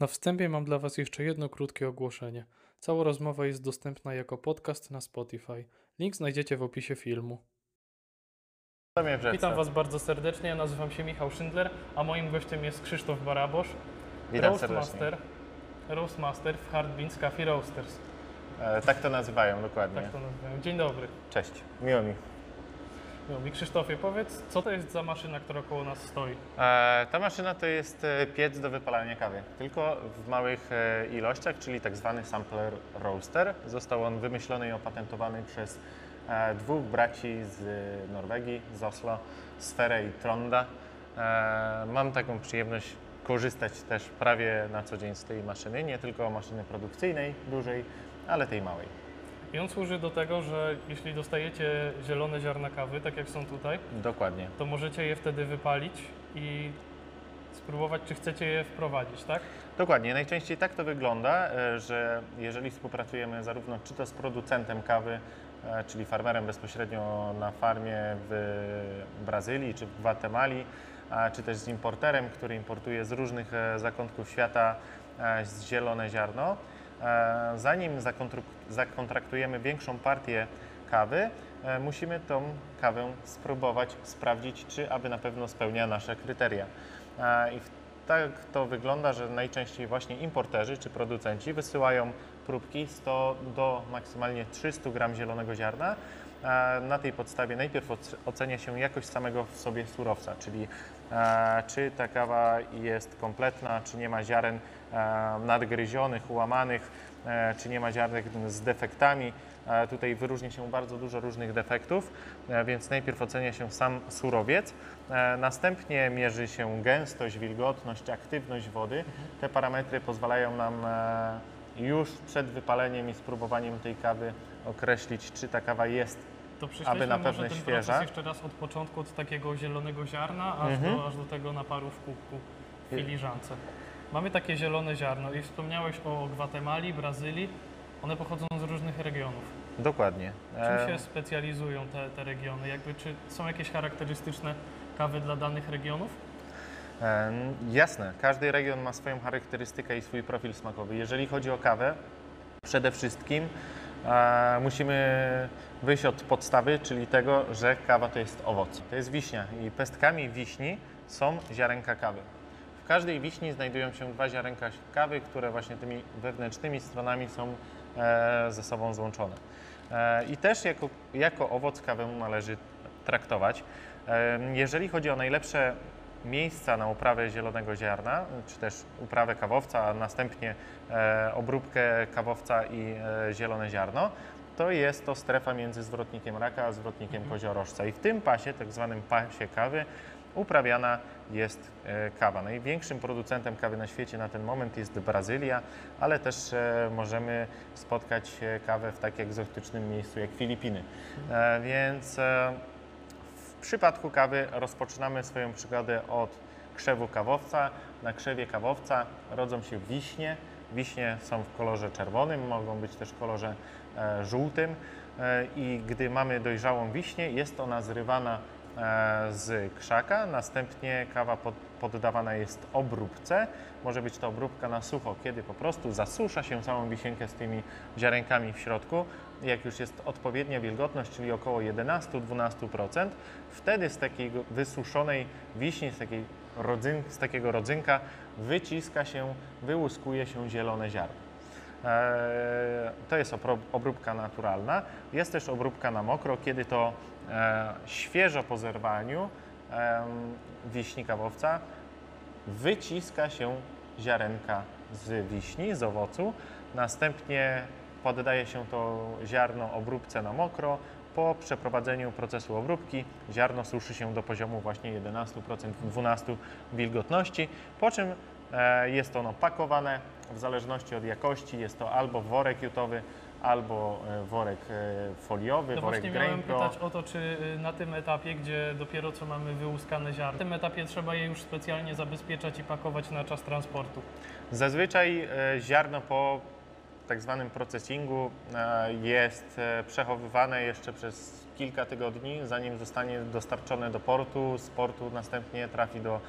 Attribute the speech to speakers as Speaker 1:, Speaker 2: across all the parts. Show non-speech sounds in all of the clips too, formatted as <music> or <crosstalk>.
Speaker 1: Na wstępie mam dla Was jeszcze jedno krótkie ogłoszenie. Cała rozmowa jest dostępna jako podcast na Spotify. Link znajdziecie w opisie filmu. Witam Was bardzo serdecznie, ja nazywam się Michał Schindler, a moim gościem jest Krzysztof Barabosz,
Speaker 2: Witam serdecznie.
Speaker 1: Roastmaster, Roastmaster w Hard Beans Coffee Roasters.
Speaker 2: E, tak to nazywają dokładnie.
Speaker 1: Tak to nazywają. Dzień dobry.
Speaker 2: Cześć, miło mi.
Speaker 1: No mi Krzysztofie, powiedz, co to jest za maszyna, która koło nas stoi?
Speaker 2: E, ta maszyna to jest e, piec do wypalania kawy, tylko w małych e, ilościach, czyli tak zwany sampler roaster. Został on wymyślony i opatentowany przez e, dwóch braci z Norwegii, z Oslo, Sferę i Tronda. E, mam taką przyjemność korzystać też prawie na co dzień z tej maszyny, nie tylko maszyny produkcyjnej, dużej, ale tej małej.
Speaker 1: I on służy do tego, że jeśli dostajecie zielone ziarna kawy, tak jak są tutaj,
Speaker 2: Dokładnie.
Speaker 1: to możecie je wtedy wypalić i spróbować, czy chcecie je wprowadzić, tak?
Speaker 2: Dokładnie, najczęściej tak to wygląda, e, że jeżeli współpracujemy zarówno czy to z producentem kawy, e, czyli farmerem bezpośrednio na farmie w Brazylii czy w Gwatemali, a czy też z importerem, który importuje z różnych e, zakątków świata e, zielone ziarno, zanim zakontru- zakontraktujemy większą partię kawy, e, musimy tą kawę spróbować, sprawdzić, czy aby na pewno spełnia nasze kryteria. E, I tak to wygląda, że najczęściej właśnie importerzy czy producenci wysyłają próbki 100 do maksymalnie 300 gram zielonego ziarna. E, Na tej podstawie najpierw oc- ocenia się jakość samego w sobie surowca, czyli e, czy ta kawa jest kompletna, czy nie ma ziaren e, nadgryzionych, ułamanych, e, czy nie ma ziarnek z defektami. E, Tutaj wyróżnia się bardzo dużo różnych defektów, e, więc najpierw ocenia się sam surowiec, e, następnie mierzy się gęstość, wilgotność, aktywność wody. Te parametry pozwalają nam e, już przed wypaleniem i spróbowaniem tej kawy określić, czy ta kawa jest
Speaker 1: To
Speaker 2: Aby na pewno
Speaker 1: proces jeszcze raz od początku, od takiego zielonego ziarna, aż,
Speaker 2: Mhm.
Speaker 1: do, aż do tego naparu w kubku, w filiżance. Mamy takie zielone ziarno i wspomniałeś o Gwatemali, Brazylii. One pochodzą z różnych regionów.
Speaker 2: dokładnie.
Speaker 1: Czym się specjalizują te, te regiony? Jakby, czy są jakieś charakterystyczne kawy dla danych regionów?
Speaker 2: E, Jasne, każdy region ma swoją charakterystykę i swój profil smakowy. Jeżeli chodzi o kawę, przede wszystkim e, musimy wyjść od podstawy, czyli tego, że kawa to jest owoc. To jest wiśnia i pestkami wiśni są ziarenka kawy. W każdej wiśni znajdują się dwa ziarenka kawy, które właśnie tymi wewnętrznymi stronami są e, ze sobą złączone. E, I też jako, jako owoc kawę należy traktować. E, Jeżeli chodzi o najlepsze miejsca na uprawę zielonego ziarna, czy też uprawę kawowca, a następnie obróbkę kawowca i zielone ziarno, to jest to strefa między zwrotnikiem raka a zwrotnikiem koziorożca. I w tym pasie, tak zwanym pasie kawy, uprawiana jest e, kawa. Największym producentem kawy na świecie na ten moment jest Brazylia, ale też e, możemy spotkać e, kawę w tak egzotycznym miejscu jak Filipiny. Więc w przypadku kawy rozpoczynamy swoją przygodę od krzewu kawowca. Na krzewie kawowca rodzą się wiśnie. Wiśnie są w kolorze czerwonym, mogą być też w kolorze żółtym. E, I gdy mamy dojrzałą wiśnię, jest ona zrywana e, z krzaka. Następnie kawa pod, poddawana jest obróbce. Może być to obróbka na sucho, kiedy po prostu zasusza się całą wisienkę z tymi ziarenkami w środku. Jak już jest odpowiednia wilgotność, czyli około 11-12%, wtedy z takiej wysuszonej wiśni, z, takiej rodzyn, z takiego rodzynka wyciska się, wyłuskuje się zielone ziarno. Eee, To jest obróbka naturalna. Jest też obróbka na mokro, kiedy to e, świeżo po zerwaniu em, wiśni kawowca wyciska się ziarenka z wiśni, z owocu. Następnie poddaje się to ziarno obróbce na mokro. Po przeprowadzeniu procesu obróbki ziarno suszy się do poziomu właśnie 11%, 12% wilgotności, po czym e, jest ono pakowane w zależności od jakości. Jest to albo worek jutowy, albo e, worek e, foliowy,
Speaker 1: No
Speaker 2: worek
Speaker 1: właśnie miałem
Speaker 2: Grain Pro.
Speaker 1: pytać o to, czy y, na tym etapie, gdzie dopiero co mamy wyłuskane ziarno, na tym etapie trzeba je już specjalnie zabezpieczać i pakować na czas transportu.
Speaker 2: Zazwyczaj e, ziarno po tak zwanym procesingu e, jest e, przechowywane jeszcze przez kilka tygodni, zanim zostanie dostarczone do portu. Z portu następnie trafi do e,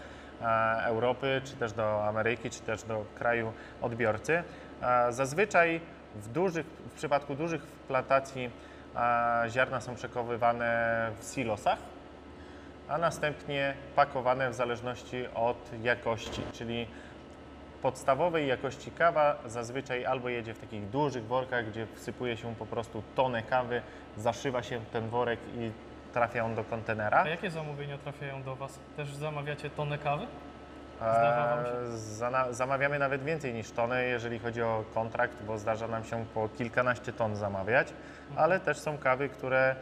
Speaker 2: Europy, czy też do Ameryki, czy też do kraju odbiorcy. E, Zazwyczaj w, dużych, w przypadku dużych plantacji e, ziarna są przechowywane w silosach, a następnie pakowane w zależności od jakości, czyli podstawowej jakości kawa zazwyczaj albo jedzie w takich dużych workach, gdzie wsypuje się po prostu tonę kawy, zaszywa się ten worek i trafia on do kontenera.
Speaker 1: A jakie zamówienia trafiają do Was? Też zamawiacie tonę kawy? Zdarza wam się?
Speaker 2: Eee, zana- Zamawiamy nawet więcej niż tonę, jeżeli chodzi o kontrakt, bo zdarza nam się po kilkanaście ton zamawiać,
Speaker 1: Mhm.
Speaker 2: ale też są kawy, które,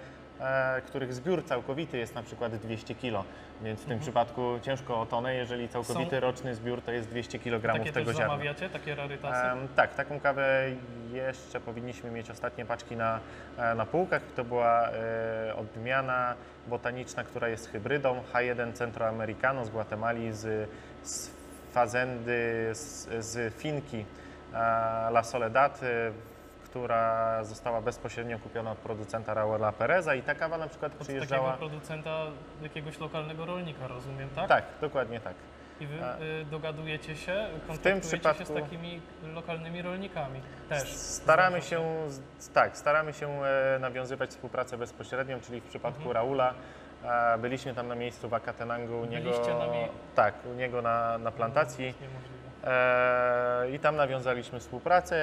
Speaker 2: których zbiór całkowity jest na przykład 200 kg, więc w tym przypadku ciężko o tonę, jeżeli całkowity
Speaker 1: Mhm. Są-
Speaker 2: roczny zbiór to jest 200 kg
Speaker 1: Takie
Speaker 2: tego
Speaker 1: też
Speaker 2: ziarna.
Speaker 1: zamawiacie, takie rarytasy?
Speaker 2: Em, tak, taką kawę jeszcze powinniśmy mieć ostatnie paczki na, e, na półkach. To była e, odmiana botaniczna, która jest hybrydą H1 Centroamericano z Gwatemali, z, z Fazendy, z, z Finki e, La Soledad, e, która została bezpośrednio kupiona od producenta Raula Pereza i ta kawa na przykład
Speaker 1: Od takiego
Speaker 2: przyjeżdżała...
Speaker 1: producenta jakiegoś lokalnego rolnika, rozumiem, tak?
Speaker 2: Tak, dokładnie tak.
Speaker 1: I Wy y, dogadujecie się, kontaktujecie się
Speaker 2: przypadku-
Speaker 1: z takimi lokalnymi rolnikami też?
Speaker 2: Staramy się, tak, staramy się e, nawiązywać współpracę bezpośrednią, czyli w przypadku
Speaker 1: Mhm.
Speaker 2: Raula byliśmy tam na miejscu w Akatenangu u niego,
Speaker 1: na mie-
Speaker 2: tak, u niego na, na plantacji
Speaker 1: Jest niemożliwe.
Speaker 2: e, i tam nawiązaliśmy współpracę.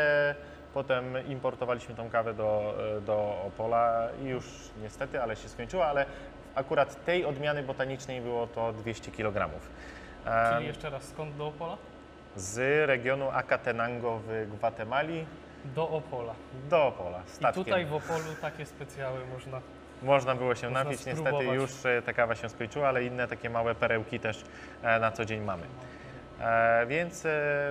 Speaker 2: Potem importowaliśmy tą kawę do, e, do Opola i już niestety, ale się skończyła, ale akurat tej odmiany botanicznej było to 200 kg.
Speaker 1: Czyli jeszcze raz, skąd do Opola?
Speaker 2: z regionu Akatenango w Gwatemali
Speaker 1: Do Opola.
Speaker 2: do Opola,
Speaker 1: I
Speaker 2: statkiem.
Speaker 1: tutaj w Opolu takie specjały można.
Speaker 2: Można było się
Speaker 1: Można
Speaker 2: napić, niestety
Speaker 1: spróbować.
Speaker 2: już e, ta kawa się skończyła, ale inne takie małe perełki też e, na co dzień mamy. Więc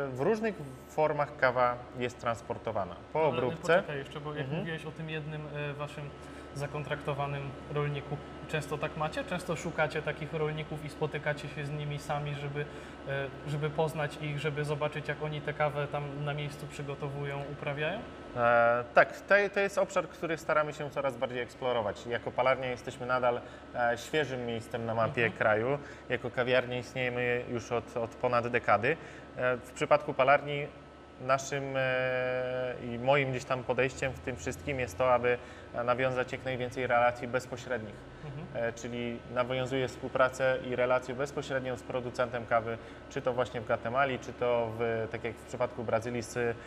Speaker 2: w różnych formach kawa jest transportowana. Po obróbce,
Speaker 1: Poczekaj jeszcze, bo jak
Speaker 2: Mhm.
Speaker 1: mówiłeś o tym jednym e, waszym zakontraktowanym rolniku, często tak macie? Często szukacie takich rolników i spotykacie się z nimi sami, żeby, e, żeby poznać ich, żeby zobaczyć, jak oni tę kawę tam na miejscu przygotowują, uprawiają?
Speaker 2: e, tak, to, to jest obszar, który staramy się coraz bardziej eksplorować. Jako palarnia jesteśmy nadal e, świeżym miejscem na mapie
Speaker 1: Mhm.
Speaker 2: kraju. Jako kawiarnia istniejemy już od, od ponad dekady. E, w przypadku palarni naszym e, i moim gdzieś tam podejściem w tym wszystkim jest to, aby nawiązać jak najwięcej relacji bezpośrednich.
Speaker 1: Mhm.
Speaker 2: E, czyli nawiązuje współpracę i relację bezpośrednią z producentem kawy, czy to właśnie w Gwatemali, czy to w, tak jak w przypadku Brazylii z,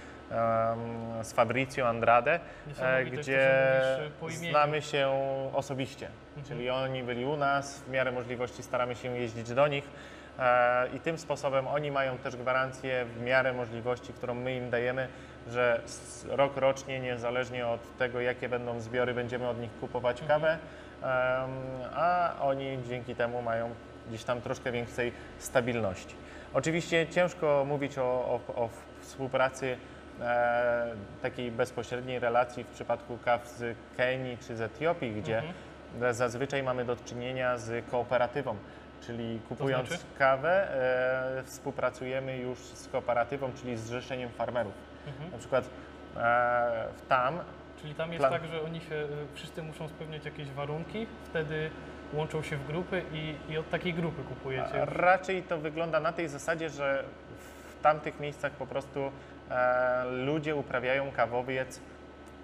Speaker 2: z Fabrizio Andrade, gdzie znamy się osobiście.
Speaker 1: Mhm.
Speaker 2: Czyli oni byli u nas, w miarę możliwości staramy się jeździć do nich i tym sposobem oni mają też gwarancję w miarę możliwości, którą my im dajemy, że rok rocznie, niezależnie od tego jakie będą zbiory, będziemy od nich kupować
Speaker 1: Mhm.
Speaker 2: kawę, a oni dzięki temu mają gdzieś tam troszkę większej stabilności. Oczywiście ciężko mówić o, o, o współpracy e, takiej bezpośredniej relacji w przypadku kaw z Kenii czy z Etiopii, gdzie
Speaker 1: Mhm.
Speaker 2: zazwyczaj mamy do czynienia z kooperatywą, czyli kupując
Speaker 1: znaczy?
Speaker 2: kawę e, współpracujemy już z kooperatywą, czyli z zrzeszeniem farmerów.
Speaker 1: Mhm.
Speaker 2: Na przykład e, tam
Speaker 1: Czyli tam jest
Speaker 2: Plan-
Speaker 1: tak, że oni się, y, wszyscy muszą spełniać jakieś warunki, wtedy łączą się w grupy i, i od takiej grupy kupujecie.
Speaker 2: Raczej to wygląda na tej zasadzie, że w tamtych miejscach po prostu e, ludzie uprawiają kawowiec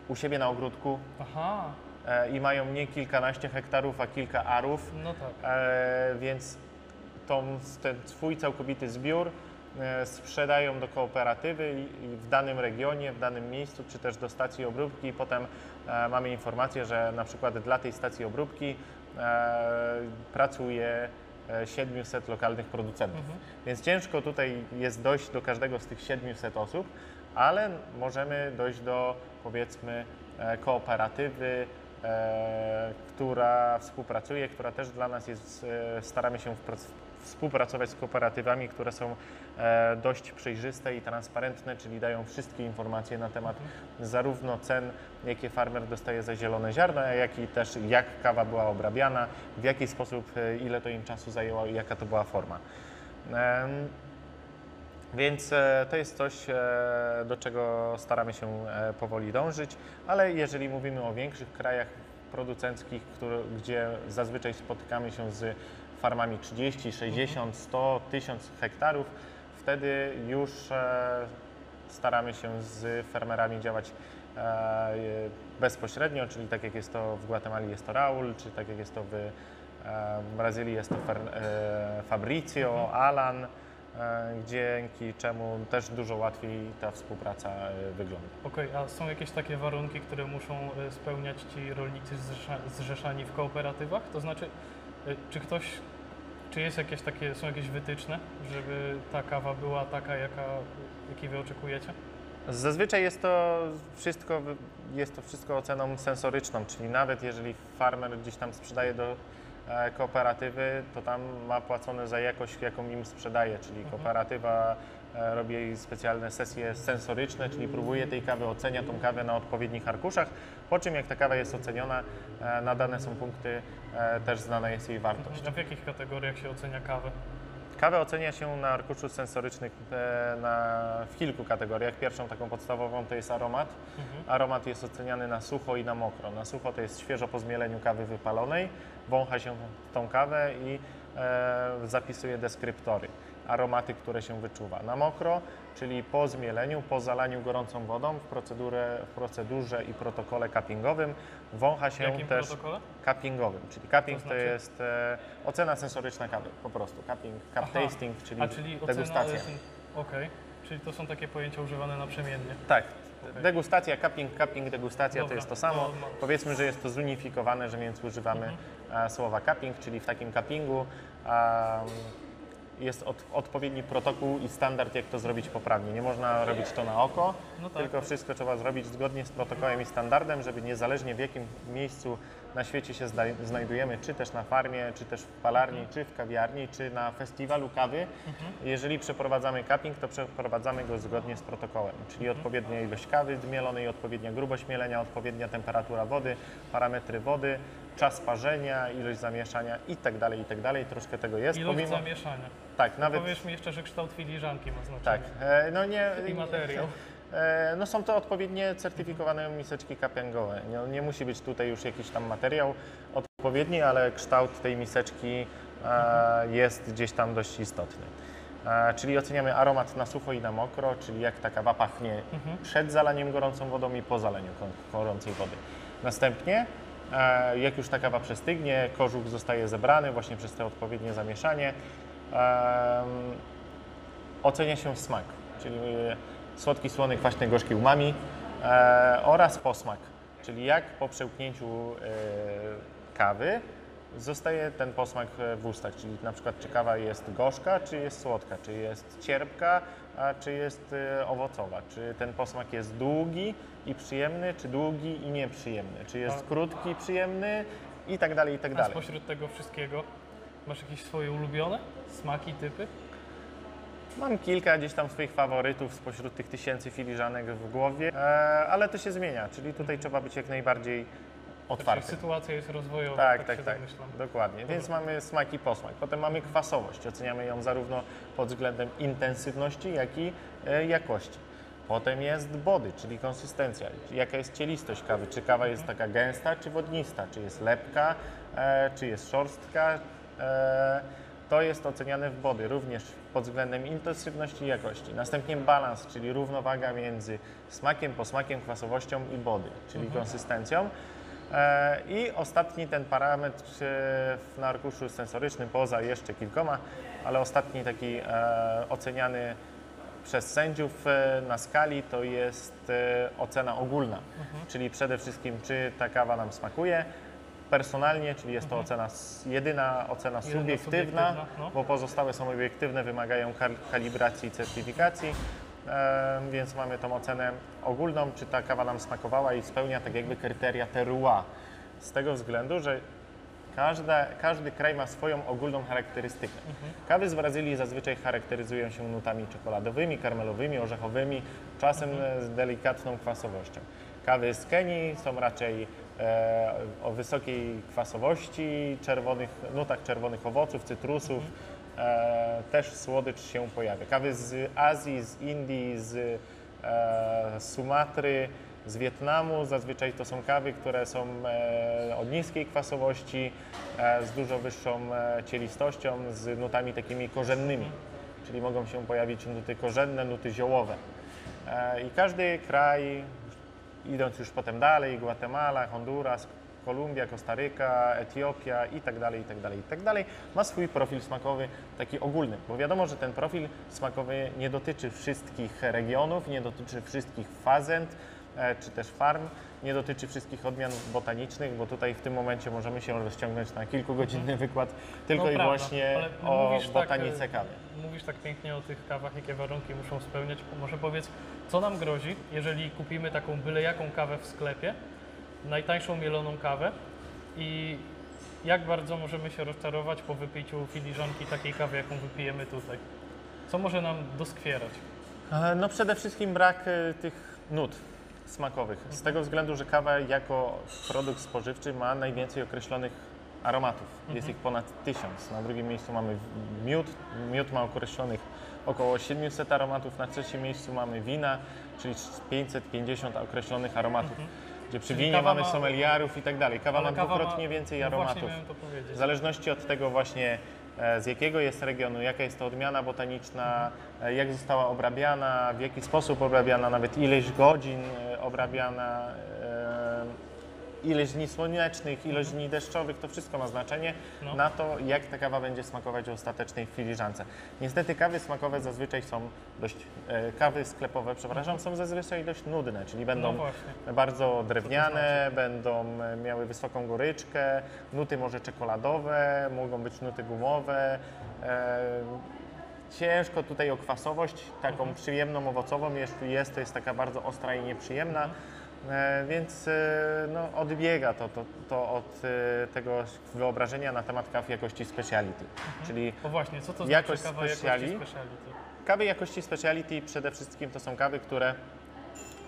Speaker 2: u siebie na ogródku
Speaker 1: Aha,
Speaker 2: e, i mają nie kilkanaście hektarów, a kilka arów,
Speaker 1: no tak.
Speaker 2: e, więc tą, ten swój całkowity zbiór e, sprzedają do kooperatywy w danym regionie, w danym miejscu, czy też do stacji obróbki i potem e, mamy informację, że na przykład dla tej stacji obróbki e, pracuje e, 700 lokalnych producentów.
Speaker 1: Mhm.
Speaker 2: Więc ciężko tutaj jest dojść do każdego z tych 700 osób, ale możemy dojść do powiedzmy e, kooperatywy, e, która współpracuje, która też dla nas jest, e, staramy się współpracować z kooperatywami, które są e, dość przejrzyste i transparentne, czyli dają wszystkie informacje na temat zarówno cen, jakie farmer dostaje za zielone ziarno, jak i też jak kawa była obrabiana, w jaki sposób, e, ile to im czasu zajęło i jaka to była forma. Więc e, to jest coś, e, do czego staramy się e, powoli dążyć, ale jeżeli mówimy o większych krajach producenckich, które, gdzie zazwyczaj spotykamy się z farmami 30, 60, 100, 1000 hektarów, wtedy już staramy się z fermerami działać bezpośrednio, czyli tak jak jest to w Gwatemali jest to Raul, czy tak jak jest to w Brazylii jest to e, Fabrizio, Alan, dzięki czemu też dużo łatwiej ta współpraca e, wygląda.
Speaker 1: Okej, a są jakieś takie warunki, które muszą e, spełniać ci rolnicy zrzesza, zrzeszani w kooperatywach? To znaczy, e, czy ktoś, czy jest jakieś takie, są jakieś wytyczne, żeby ta kawa była taka, jaka, jakiej wy oczekujecie?
Speaker 2: Zazwyczaj jest to wszystko, jest to wszystko oceną sensoryczną, czyli nawet jeżeli farmer gdzieś tam sprzedaje do e, kooperatywy, to tam ma płacone za jakość, jaką im sprzedaje, czyli kooperatywa e, robi jej specjalne sesje sensoryczne, czyli próbuje tej kawy, ocenia tą kawę na odpowiednich arkuszach, po czym jak ta kawa jest oceniona, e, nadane są punkty, e, też znana jest jej wartość.
Speaker 1: A w jakich kategoriach się ocenia kawę?
Speaker 2: Kawę ocenia się na arkuszu sensorycznych e, na, w kilku kategoriach. Pierwszą taką podstawową to jest aromat. Aromat jest oceniany na sucho i na mokro. Na sucho to jest świeżo po zmieleniu kawy wypalonej, wącha się tą kawę i e, zapisuje deskryptory, aromaty, które się wyczuwa. Na mokro, czyli po zmieleniu, po zalaniu gorącą wodą w, procedurę, w procedurze i protokole cuppingowym wącha
Speaker 1: W
Speaker 2: się
Speaker 1: jakim
Speaker 2: też
Speaker 1: protokole?
Speaker 2: cuppingowym, czyli cupping
Speaker 1: To
Speaker 2: to,
Speaker 1: znaczy?
Speaker 2: jest e, ocena sensoryczna kawy, po prostu. Cupping, cup
Speaker 1: Aha.
Speaker 2: tasting, czyli,
Speaker 1: A czyli ocena...
Speaker 2: degustacja.
Speaker 1: Okej, czyli to są takie pojęcia używane naprzemiennie.
Speaker 2: Tak. Degustacja, cupping, cupping, degustacja to
Speaker 1: Dobra,
Speaker 2: jest to samo.
Speaker 1: to ma-
Speaker 2: Powiedzmy, że jest to zunifikowane, że więc używamy
Speaker 1: Mhm.
Speaker 2: e, słowa cupping, czyli w takim cuppingu em, jest od, odpowiedni protokół i standard, jak to zrobić poprawnie. Nie można robić to na oko,
Speaker 1: No tak.
Speaker 2: tylko wszystko trzeba zrobić zgodnie z protokołem i standardem, żeby niezależnie w jakim miejscu na świecie się znajdujemy, czy też na farmie, czy też w palarni, czy w kawiarni, czy na festiwalu kawy, jeżeli przeprowadzamy cupping, to przeprowadzamy go zgodnie z protokołem, czyli odpowiednia ilość kawy zmielonej, odpowiednia grubość mielenia, odpowiednia temperatura wody, parametry wody, czas parzenia, ilość zamieszania i tak dalej, i tak dalej. Troszkę tego jest.
Speaker 1: Ilość zamieszania.
Speaker 2: tak, nawet
Speaker 1: Powiesz mi jeszcze, że kształt filiżanki ma znaczenie.
Speaker 2: tak, e, no nie.
Speaker 1: I materiał.
Speaker 2: E, no są to odpowiednie certyfikowane miseczki cuppingowe. Nie, nie musi być tutaj już jakiś tam materiał odpowiedni, ale kształt tej miseczki e, jest gdzieś tam dość istotny. E, czyli oceniamy aromat na sucho i na mokro, czyli jak ta kawa pachnie przed zalaniem gorącą wodą i po zalaniu ko- gorącej wody. Następnie, jak już ta kawa przestygnie, kożuch zostaje zebrany właśnie przez te odpowiednie zamieszanie. ocenia się smak, czyli słodki, słony, kwaśny, gorzki umami e, oraz posmak, czyli jak po przełknięciu e, kawy zostaje ten posmak e, w ustach, czyli na przykład czy kawa jest gorzka, czy jest słodka, czy jest cierpka, a czy jest e, owocowa, czy ten posmak jest długi i przyjemny, czy długi i nieprzyjemny, czy jest
Speaker 1: A-
Speaker 2: krótki i przyjemny? I tak dalej, i tak
Speaker 1: A
Speaker 2: dalej.
Speaker 1: spośród tego wszystkiego masz jakieś swoje ulubione smaki, typy?
Speaker 2: Mam kilka gdzieś tam swoich faworytów spośród tych tysięcy filiżanek w głowie, e, ale to się zmienia, czyli tutaj trzeba być jak najbardziej
Speaker 1: Czyli
Speaker 2: otwartym.
Speaker 1: sytuacja jest rozwojowa,
Speaker 2: Tak,
Speaker 1: tak,
Speaker 2: tak,
Speaker 1: się
Speaker 2: tak,
Speaker 1: domyślam.
Speaker 2: dokładnie. Więc mamy smak i posmak. Potem mamy kwasowość. Oceniamy ją zarówno pod względem intensywności, jak i e, jakości. Potem jest body, czyli konsystencja. Jaka jest cielistość kawy? Czy kawa jest taka gęsta, czy wodnista? Czy jest lepka, e, czy jest szorstka? E, to jest oceniane w body, również pod względem intensywności i jakości. Następnie balans, czyli równowaga między smakiem, posmakiem, kwasowością i body, czyli konsystencją. E, I ostatni ten parametr e, w- na arkuszu sensorycznym, poza jeszcze kilkoma, ale ostatni taki e, oceniany przez sędziów na skali to jest ocena ogólna, czyli przede wszystkim czy ta kawa nam smakuje. Personalnie, czyli jest to ocena, s- jedyna ocena subiektywna,
Speaker 1: subiektywna, no.
Speaker 2: bo pozostałe są obiektywne, wymagają kal- kalibracji i certyfikacji, e, więc mamy tą ocenę ogólną, czy ta kawa nam smakowała i spełnia tak jakby kryteria terroir. Z tego względu, że każda, każdy kraj ma swoją ogólną charakterystykę. Kawy z Brazylii zazwyczaj charakteryzują się nutami czekoladowymi, karmelowymi, orzechowymi, czasem e, z delikatną kwasowością. Kawy z Kenii są raczej o wysokiej kwasowości, czerwonych, nutach czerwonych owoców, cytrusów. E, też słodycz się pojawia. Kawy z Azji, z Indii, z e, Sumatry, z Wietnamu. Zazwyczaj to są kawy, które są e, o niskiej kwasowości, e, z dużo wyższą e, cielistością, z nutami takimi korzennymi, czyli mogą się pojawić nuty korzenne, nuty ziołowe. E, I każdy kraj, idąc już potem dalej, Gwatemala, Honduras, Kolumbia, Kostaryka, Etiopia i tak dalej, i tak dalej, i tak dalej, ma swój profil smakowy taki ogólny, bo wiadomo, że ten profil smakowy nie dotyczy wszystkich regionów, nie dotyczy wszystkich fazent, e, czy też farm, nie dotyczy wszystkich odmian botanicznych, bo tutaj w tym momencie możemy się rozciągnąć na kilkugodzinny wykład tylko
Speaker 1: No
Speaker 2: i
Speaker 1: prawda,
Speaker 2: właśnie o
Speaker 1: tak,
Speaker 2: botanice
Speaker 1: e,
Speaker 2: kawy.
Speaker 1: Mówisz tak pięknie o tych kawach, jakie warunki muszą spełniać. Może powiedz, co nam grozi, jeżeli kupimy taką byle jaką kawę w sklepie, najtańszą mieloną kawę i jak bardzo możemy się rozczarować po wypiciu filiżanki takiej kawy, jaką wypijemy tutaj? Co może nam doskwierać?
Speaker 2: E, No przede wszystkim brak e, tych nut smakowych. Z tego względu, że kawa jako produkt spożywczy ma najwięcej określonych aromatów. Jest ich ponad tysiąc. Na drugim miejscu mamy miód. Miód ma określonych około 700 aromatów. Na trzecim miejscu mamy wina, czyli 550 określonych aromatów. Gdzie przy
Speaker 1: Czyli
Speaker 2: winie mamy
Speaker 1: ma-
Speaker 2: sommeliarów i tak dalej. Kawa ma dwukrotnie więcej
Speaker 1: no
Speaker 2: aromatów.
Speaker 1: Powiedzieć.
Speaker 2: W zależności od tego właśnie e, z jakiego jest regionu, jaka jest to odmiana botaniczna, e, jak została obrabiana, w jaki sposób obrabiana, nawet ileś godzin e, obrabiana, ileś dni słonecznych, ilość dni deszczowych, to wszystko ma znaczenie
Speaker 1: No.
Speaker 2: na to, jak ta kawa będzie smakować w ostatecznej filiżance. Niestety kawy smakowe zazwyczaj są dość, e, kawy sklepowe, przepraszam, są zazwyczaj dość nudne, czyli będą
Speaker 1: No
Speaker 2: bardzo drewniane,
Speaker 1: znaczy?
Speaker 2: będą e, miały wysoką goryczkę, nuty może czekoladowe, mogą być nuty gumowe. E, ciężko tutaj o kwasowość, taką
Speaker 1: Mhm.
Speaker 2: przyjemną, owocową, jeśli jest, to jest taka bardzo ostra i nieprzyjemna. E, więc e, no, odbiega to, to, to od e, tego wyobrażenia na temat kaw jakości speciality. Czyli
Speaker 1: O właśnie, co to znaczy
Speaker 2: Jakość
Speaker 1: kawa jakości
Speaker 2: speciali?
Speaker 1: speciality?
Speaker 2: Kawy jakości speciality przede wszystkim to są kawy, które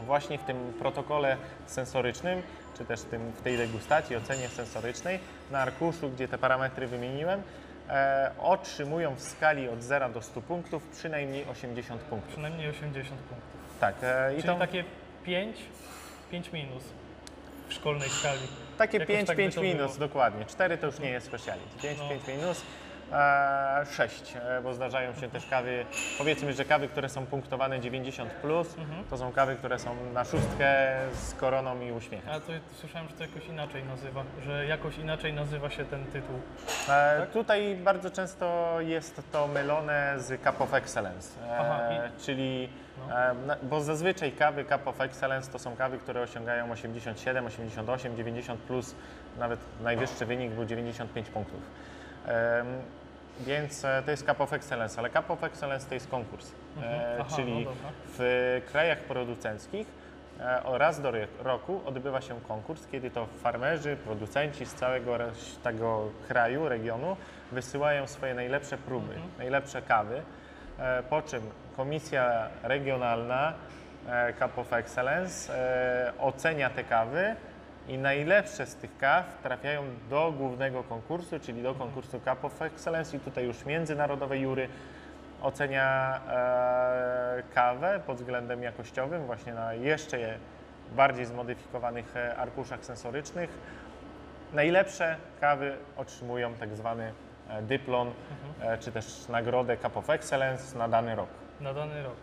Speaker 2: właśnie w tym protokole sensorycznym, czy też tym, w tej degustacji, ocenie sensorycznej, na arkuszu, gdzie te parametry wymieniłem, e, otrzymują w skali od 0 do 100 punktów przynajmniej 80 punktów.
Speaker 1: Przynajmniej 80 punktów.
Speaker 2: Tak, e, i
Speaker 1: Czyli
Speaker 2: to
Speaker 1: takie 5, 5 minus w szkolnej skali.
Speaker 2: takie
Speaker 1: jakoś
Speaker 2: 5,
Speaker 1: tak by
Speaker 2: 5
Speaker 1: to
Speaker 2: minus,
Speaker 1: było.
Speaker 2: dokładnie. 4 to już nie jest speciality. 5,
Speaker 1: No.
Speaker 2: 5 minus. E, 6, e, bo zdarzają się też kawy, powiedzmy, że kawy, które są punktowane 90, plus,
Speaker 1: Mhm.
Speaker 2: to są kawy, które są na szóstkę z koroną i uśmiechem.
Speaker 1: Ale to słyszałem, że to jakoś inaczej nazywa, że jakoś inaczej nazywa się ten tytuł.
Speaker 2: E,
Speaker 1: Tak?
Speaker 2: Tutaj bardzo często jest to mylone z Cup of Excellence, e,
Speaker 1: Aha,
Speaker 2: czyli,
Speaker 1: No.
Speaker 2: e, bo zazwyczaj kawy Cup of Excellence to są kawy, które osiągają 87, 88, 90 plus, nawet najwyższy wynik był 95 punktów. Więc e, to jest Cup of Excellence, ale Cup of Excellence to jest konkurs,
Speaker 1: Mhm.
Speaker 2: e,
Speaker 1: Aha,
Speaker 2: czyli
Speaker 1: no
Speaker 2: w krajach producenckich e, raz do roku odbywa się konkurs, kiedy to farmerzy, producenci z całego tego kraju, regionu wysyłają swoje najlepsze próby,
Speaker 1: Mhm.
Speaker 2: najlepsze kawy, po czym Komisja Regionalna Cup of Excellence ocenia te kawy i najlepsze z tych kaw trafiają do głównego konkursu, czyli do konkursu Cup of Excellence i tutaj już międzynarodowe jury ocenia e, kawę pod względem jakościowym, właśnie na jeszcze bardziej zmodyfikowanych e, arkuszach sensorycznych. Najlepsze kawy otrzymują tak zwany e, dyplom, e, czy też nagrodę Cup of Excellence na dany rok.
Speaker 1: Na dany rok.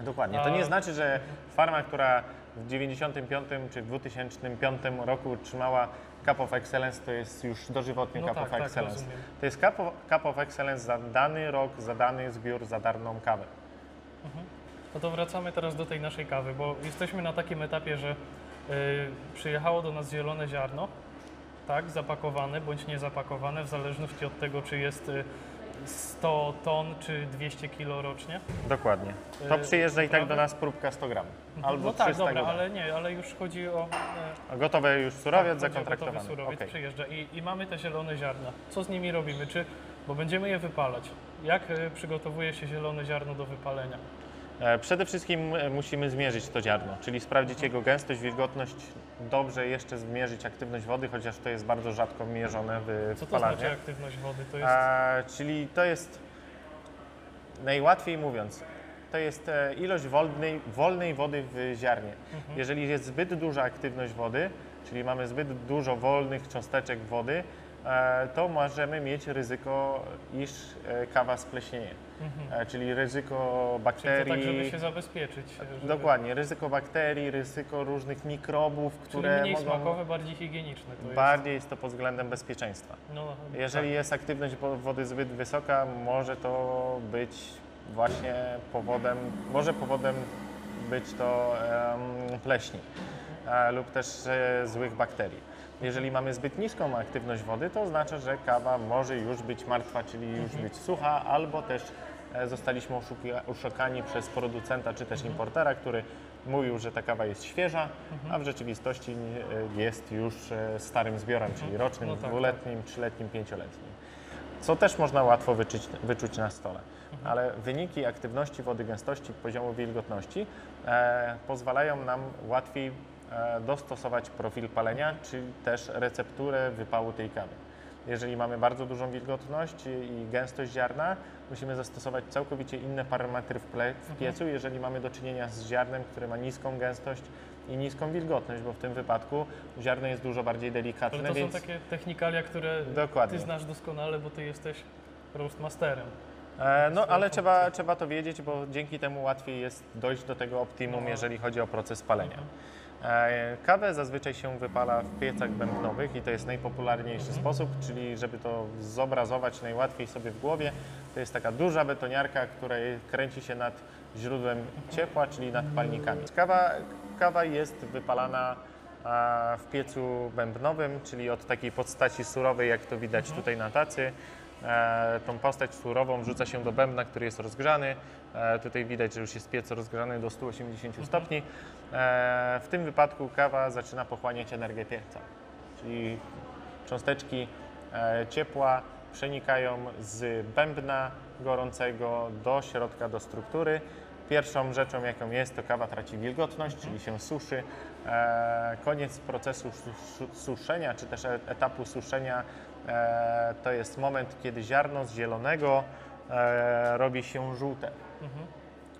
Speaker 2: Dokładnie. To nie znaczy, że farma, która w 95 czy w 2005 roku otrzymała Cup of Excellence, to jest już dożywotnie
Speaker 1: No
Speaker 2: Cup
Speaker 1: tak,
Speaker 2: of
Speaker 1: tak,
Speaker 2: Excellence.
Speaker 1: rozumiem.
Speaker 2: to jest Cup of, Cup of Excellence za dany rok, za dany zbiór, za daną kawę.
Speaker 1: No to wracamy teraz do tej naszej kawy, bo jesteśmy na takim etapie, że y, przyjechało do nas zielone ziarno, tak, zapakowane bądź niezapakowane, w zależności od tego, czy jest y, 100 ton czy 200 kilo rocznie.
Speaker 2: Dokładnie. To
Speaker 1: E,
Speaker 2: przyjeżdża i tak do nas próbka 100 gram. Albo
Speaker 1: no tak,
Speaker 2: 300
Speaker 1: dobra,
Speaker 2: gram.
Speaker 1: ale nie, ale już chodzi o... e,
Speaker 2: Gotowy już surowiec
Speaker 1: tak,
Speaker 2: zakontraktowany.
Speaker 1: Gotowy surowiec
Speaker 2: Okej.
Speaker 1: przyjeżdża i, i mamy te zielone ziarna. Co z nimi robimy? Czy, bo będziemy je wypalać. Jak y, przygotowuje się zielone ziarno do wypalenia?
Speaker 2: E, Przede wszystkim e, musimy zmierzyć to ziarno, czyli sprawdzić jego gęstość, wilgotność, dobrze jeszcze zmierzyć aktywność wody, chociaż to jest bardzo rzadko mierzone w
Speaker 1: Co to znaczy aktywność wody? To jest...
Speaker 2: A, czyli to jest najłatwiej mówiąc, to jest e, ilość wolnej, wolnej wody w ziarnie.
Speaker 1: Mhm.
Speaker 2: Jeżeli jest zbyt duża aktywność wody, czyli mamy zbyt dużo wolnych cząsteczek wody, to możemy mieć ryzyko, iż e, kawa spleśnieje.
Speaker 1: Mhm.
Speaker 2: E, Czyli ryzyko
Speaker 1: Czyli to
Speaker 2: bakterii.
Speaker 1: tak, żeby się zabezpieczyć. Żeby
Speaker 2: Dokładnie, ryzyko bakterii, ryzyko różnych mikrobów,
Speaker 1: Czyli
Speaker 2: które
Speaker 1: mniej
Speaker 2: mogą.
Speaker 1: smakowe, bardziej higieniczne to
Speaker 2: Bardziej jest to pod względem bezpieczeństwa.
Speaker 1: jest. No,
Speaker 2: Jeżeli jest aktywność wo- wody zbyt wysoka, może to być właśnie powodem, może powodem być to em, pleśni e, lub też e, złych bakterii. Jeżeli mamy zbyt niską aktywność wody, to oznacza, że kawa może już być martwa, czyli już być sucha, albo też e, zostaliśmy oszukani przez producenta czy też importera, który mówił, że ta kawa jest świeża, a w rzeczywistości e, jest już e, starym zbiorem, czyli rocznym,
Speaker 1: No tak,
Speaker 2: dwuletnim, trzyletnim, pięcioletnim. Co też można łatwo wyczuć, wyczuć na stole. Ale wyniki aktywności wody, gęstości, poziomu wilgotności e, pozwalają nam łatwiej dostosować profil palenia, czy też recepturę wypału tej kawy. Jeżeli mamy bardzo dużą wilgotność i gęstość ziarna, musimy zastosować całkowicie inne parametry w, w piecu, jeżeli mamy do czynienia z ziarnem, które ma niską gęstość i niską wilgotność, bo w tym wypadku ziarno jest dużo bardziej delikatne,
Speaker 1: Ale to
Speaker 2: więc
Speaker 1: są takie technikalia, które
Speaker 2: Dokładnie.
Speaker 1: ty znasz doskonale, bo ty jesteś roastmasterem.
Speaker 2: E, no, ale trzeba, trzeba to wiedzieć, bo dzięki temu łatwiej jest dojść do tego optimum,
Speaker 1: No.
Speaker 2: jeżeli chodzi o proces palenia.
Speaker 1: Mhm.
Speaker 2: E, Kawę zazwyczaj się wypala w piecach bębnowych i to jest najpopularniejszy
Speaker 1: Mhm.
Speaker 2: sposób, czyli żeby to zobrazować najłatwiej sobie w głowie, to jest taka duża betoniarka, która kręci się nad źródłem ciepła, czyli nad palnikami. Kawa, kawa jest wypalana w piecu bębnowym, czyli od takiej postaci surowej, jak to widać tutaj na tacy. E, tą postać surową wrzuca się do bębna, który jest rozgrzany. E, tutaj widać, że już jest piec rozgrzany do 180 stopni. E, w tym wypadku kawa zaczyna pochłaniać energię pieca, czyli cząsteczki ciepła przenikają z bębna gorącego do środka, do struktury. Pierwszą rzeczą, jaką jest, to kawa traci wilgotność, czyli się suszy. Koniec procesu su- su- suszenia, czy też etapu suszenia, to jest moment, kiedy ziarno z zielonego e, robi się żółte.
Speaker 1: Mhm.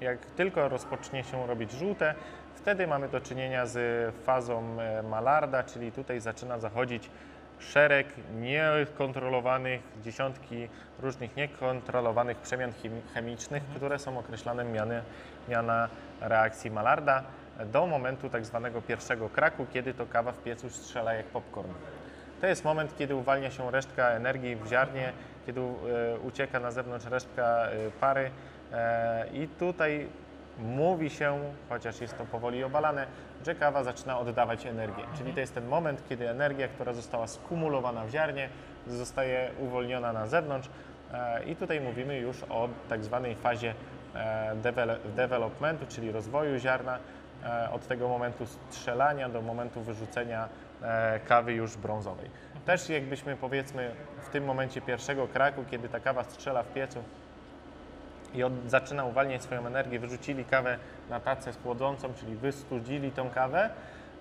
Speaker 2: Jak tylko rozpocznie się robić żółte, wtedy mamy do czynienia z fazą e, Malarda, czyli tutaj zaczyna zachodzić szereg niekontrolowanych, dziesiątki różnych niekontrolowanych przemian chemi- chemicznych, które są określane miany, miana reakcji Malarda do momentu tak zwanego pierwszego kraku, kiedy to kawa w piecu strzela jak popcorn. To jest moment, kiedy uwalnia się resztka energii w ziarnie, kiedy e, ucieka na zewnątrz resztka e, pary. E, i tutaj mówi się, chociaż jest to powoli obalane, że kawa zaczyna oddawać energię. Czyli to jest ten moment, kiedy energia, która została skumulowana w ziarnie, zostaje uwolniona na zewnątrz. I tutaj mówimy już o tak zwanej fazie developmentu, czyli rozwoju ziarna, od tego momentu strzelania do momentu wyrzucenia e, kawy już brązowej. Też jakbyśmy powiedzmy w tym momencie pierwszego kraku, kiedy ta kawa strzela w piecu i od, zaczyna uwalniać swoją energię, wyrzucili kawę na tacę schłodzącą, czyli wystudzili tą kawę,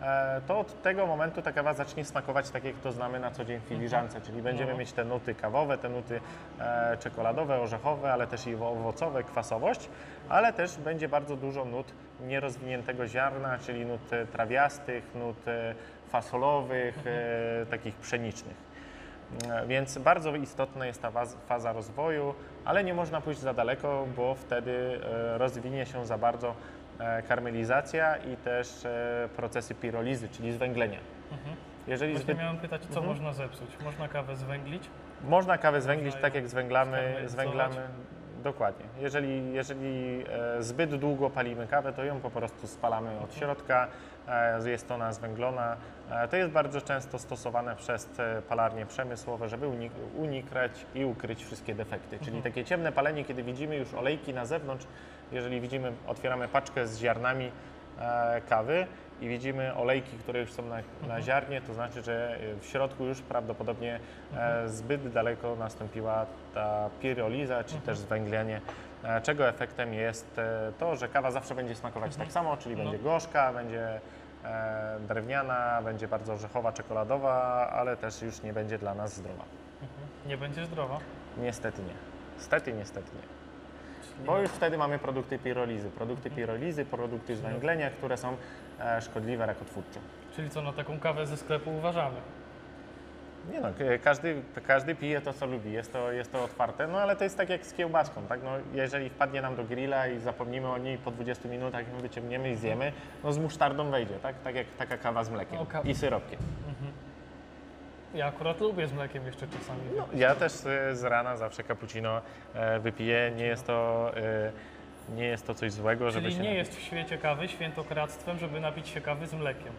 Speaker 2: e, to od tego momentu ta kawa zacznie smakować tak, jak to znamy na co dzień w filiżance, czyli będziemy
Speaker 1: No.
Speaker 2: mieć te nuty kawowe, te nuty e, czekoladowe, orzechowe, ale też i owocowe, kwasowość, ale też będzie bardzo dużo nut nierozwiniętego ziarna, czyli nut e, trawiastych, nut e, fasolowych, e, takich pszenicznych. Więc bardzo istotna jest ta faza rozwoju, ale nie można pójść za daleko, bo wtedy rozwinie się za bardzo karmelizacja i też procesy pirolizy, czyli zwęglenia.
Speaker 1: Mhm.
Speaker 2: Jeżeli
Speaker 1: Właśnie
Speaker 2: zbyt,
Speaker 1: miałem pytać, co
Speaker 2: Mhm.
Speaker 1: można zepsuć? Można kawę zwęglić?
Speaker 2: można kawę zwęglić
Speaker 1: Można
Speaker 2: tak jak zwęglamy, zwęglamy dokładnie. Jeżeli, jeżeli e, zbyt długo palimy kawę, to ją po prostu spalamy od środka, e, jest ona zwęglona. E, to jest bardzo często stosowane przez palarnie przemysłowe, żeby unik- unikać i ukryć wszystkie defekty. Czyli takie ciemne palenie, kiedy widzimy już olejki na zewnątrz, jeżeli widzimy, otwieramy paczkę z ziarnami kawy i widzimy olejki, które już są na, na ziarnie, to znaczy, że e, w środku już prawdopodobnie e, zbyt daleko nastąpiła ta piroliza, czy też zwęglenie, e, czego efektem jest e, to, że kawa zawsze będzie smakować tak samo, czyli
Speaker 1: No.
Speaker 2: będzie gorzka, będzie e, drewniana, będzie bardzo orzechowa, czekoladowa, ale też już nie będzie dla nas zdrowa.
Speaker 1: Mhm. Nie będzie zdrowa.
Speaker 2: Niestety nie. Stety, niestety nie. Bo już wtedy mamy produkty pirolizy. Produkty pirolizy, produkty zwęglenia, które są szkodliwe rakotwórczo.
Speaker 1: Czyli co, na taką kawę ze sklepu uważamy?
Speaker 2: Nie no, każdy, każdy pije to, co lubi, jest to, jest to otwarte, no ale to jest tak jak z kiełbaską, tak? No, jeżeli wpadnie nam do grilla i zapomnimy o niej po 20 minutach, ją wyciągniemy i zjemy, no z musztardą wejdzie, tak? Tak jak taka kawa z mlekiem
Speaker 1: No,
Speaker 2: i syropkiem.
Speaker 1: Ja akurat lubię z mlekiem jeszcze czasami.
Speaker 2: No, ja też e, z rana zawsze cappuccino e, wypiję, nie jest to, e, nie jest to coś złego, żeby
Speaker 1: Czyli
Speaker 2: się
Speaker 1: nie
Speaker 2: napić.
Speaker 1: jest w świecie kawy świętokradztwem, żeby napić się kawy z mlekiem.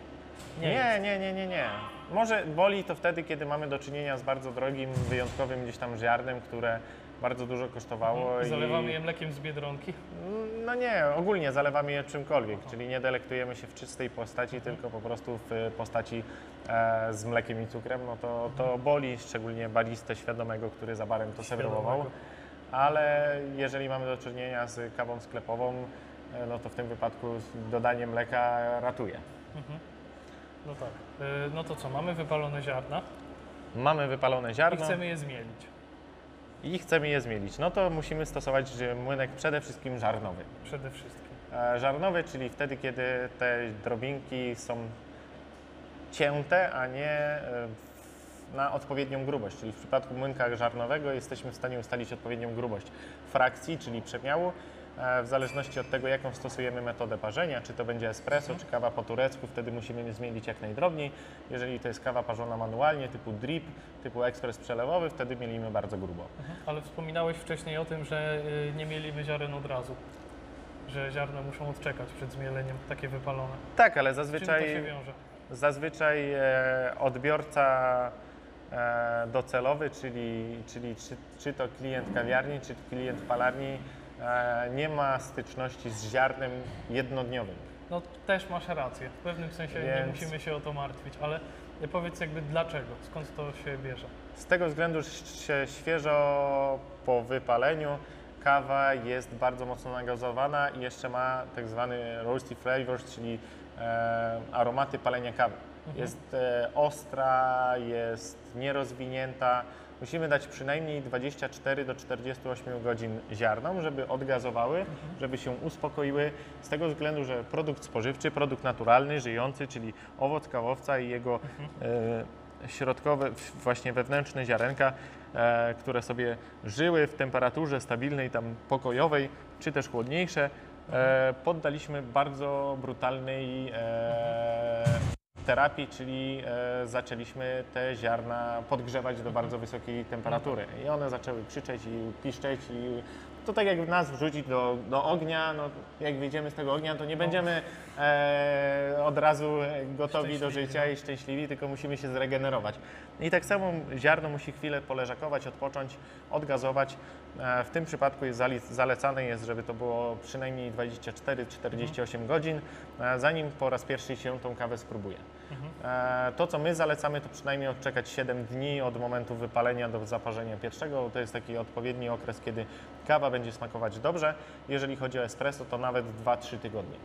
Speaker 1: Nie,
Speaker 2: Nie, nie, nie, nie, nie. Może boli to wtedy, kiedy mamy do czynienia z bardzo drogim, wyjątkowym gdzieś tam ziarnem, które bardzo dużo kosztowało.
Speaker 1: I Zalewamy
Speaker 2: i...
Speaker 1: je mlekiem z Biedronki.
Speaker 2: No nie, ogólnie zalewamy je czymkolwiek, czyli nie delektujemy się w czystej postaci, tylko po prostu w postaci e, z mlekiem i cukrem, no to, to boli, szczególnie balistę świadomego, który za barem to serwował. Ale jeżeli mamy do czynienia z kawą sklepową, e, no to w tym wypadku dodanie mleka ratuje.
Speaker 1: No tak. Y, No to co, mamy wypalone ziarna
Speaker 2: Mamy wypalone
Speaker 1: i
Speaker 2: ziarno
Speaker 1: chcemy je zmielić
Speaker 2: i chcemy je zmielić. No to musimy stosować e, młynek przede wszystkim żarnowy.
Speaker 1: przede wszystkim.
Speaker 2: E, Żarnowy, czyli wtedy, kiedy te drobinki są cięte, a nie e, na odpowiednią grubość. Czyli w przypadku młynka żarnowego jesteśmy w stanie ustalić odpowiednią grubość frakcji, czyli przemiału, e, w zależności od tego, jaką stosujemy metodę parzenia, czy to będzie espresso, czy kawa po turecku, wtedy musimy zmielić jak najdrobniej. Jeżeli to jest kawa parzona manualnie, typu drip, typu ekspres przelewowy, wtedy mielimy bardzo grubo.
Speaker 1: Mhm. Ale wspominałeś wcześniej o tym, że y, nie mielimy ziaren od razu. Że ziarna muszą odczekać przed zmieleniem, takie wypalone.
Speaker 2: Tak, ale
Speaker 1: Czym to
Speaker 2: zazwyczaj...
Speaker 1: się wiąże?
Speaker 2: Zazwyczaj e, odbiorca docelowy, czyli, czyli czy, czy to klient kawiarni, czy klient palarni, e, nie ma styczności z ziarnem jednodniowym.
Speaker 1: No też masz rację. W pewnym sensie nie
Speaker 2: Więc-
Speaker 1: musimy się o to martwić, ale powiedz jakby dlaczego, skąd to się bierze.
Speaker 2: Z tego względu, że świeżo po wypaleniu kawa jest bardzo mocno nagazowana i jeszcze ma tak zwany roasty flavors, czyli e, aromaty palenia kawy. Jest e, ostra, jest nierozwinięta. Musimy dać przynajmniej 24 do 48 godzin ziarnom, żeby odgazowały, żeby się uspokoiły. Z tego względu, że produkt spożywczy, produkt naturalny, żyjący, czyli owoc kawowca i jego e, środkowe, właśnie wewnętrzne ziarenka, e, które sobie żyły w temperaturze stabilnej, tam pokojowej, czy też chłodniejsze, e, poddaliśmy bardzo brutalnej e, terapii, czyli e, zaczęliśmy te ziarna podgrzewać do bardzo wysokiej temperatury. I one zaczęły krzyczeć i piszczeć i to tak jak nas wrzucić do, do ognia, no jak wyjdziemy z tego ognia, to nie będziemy e, od razu gotowi do życia i szczęśliwi, tylko musimy się zregenerować. I tak samo ziarno musi chwilę poleżakować, odpocząć, odgazować. E, w tym przypadku jest zalecane jest, żeby to było przynajmniej 24-48 godzin, e, zanim po raz pierwszy się tą kawę spróbuje. E, To, co my zalecamy, to przynajmniej odczekać 7 dni od momentu wypalenia do zaparzenia pierwszego. To jest taki odpowiedni okres, kiedy kawa będzie smakować dobrze. Jeżeli chodzi o espresso, to nawet 2-3 tygodnie.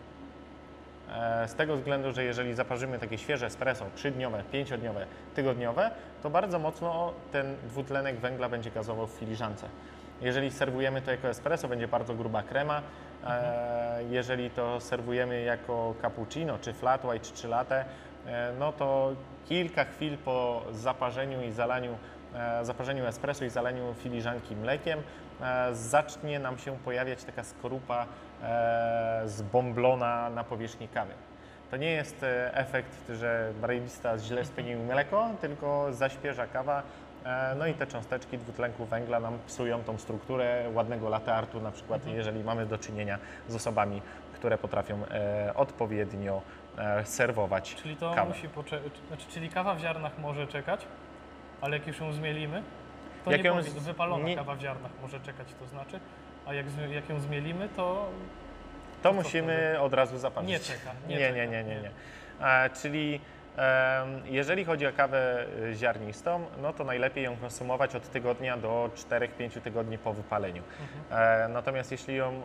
Speaker 2: E, Z tego względu, że jeżeli zaparzymy takie świeże espresso, 3-dniowe, 5-dniowe, tygodniowe, to bardzo mocno ten dwutlenek węgla będzie gazował w filiżance. Jeżeli serwujemy to jako espresso, będzie bardzo gruba krema. E, Jeżeli to serwujemy jako cappuccino, czy flat white, czy latte, no to kilka chwil po zaparzeniu i zalaniu, e, zaparzeniu espresso i zalaniu filiżanki mlekiem, e, zacznie nam się pojawiać taka skorupa e, zbomblona na powierzchni kawy. To nie jest e, efekt, że barista źle spienił mleko, tylko zaśpieża kawa. e, No i te cząsteczki dwutlenku węgla nam psują tą strukturę ładnego latte artu, na przykład jeżeli mamy do czynienia z osobami, które potrafią e, odpowiednio e, serwować
Speaker 1: Czyli to
Speaker 2: kawę.
Speaker 1: musi poczekać, znaczy, czyli kawa w ziarnach może czekać, ale jak już ją zmielimy, to
Speaker 2: Jak
Speaker 1: nie
Speaker 2: ją
Speaker 1: wypalona
Speaker 2: nie-
Speaker 1: kawa w ziarnach może czekać, to znaczy, a jak, jak ją zmielimy, to
Speaker 2: To
Speaker 1: co
Speaker 2: musimy od razu zaparzyć.
Speaker 1: Nie czeka, nie
Speaker 2: Nie, nie,
Speaker 1: czeka,
Speaker 2: nie, nie.
Speaker 1: nie.
Speaker 2: nie. E, czyli jeżeli chodzi o kawę y, ziarnistą, no to najlepiej ją konsumować od tygodnia do 4-5 tygodni po wypaleniu.
Speaker 1: Mhm.
Speaker 2: E, natomiast jeśli ją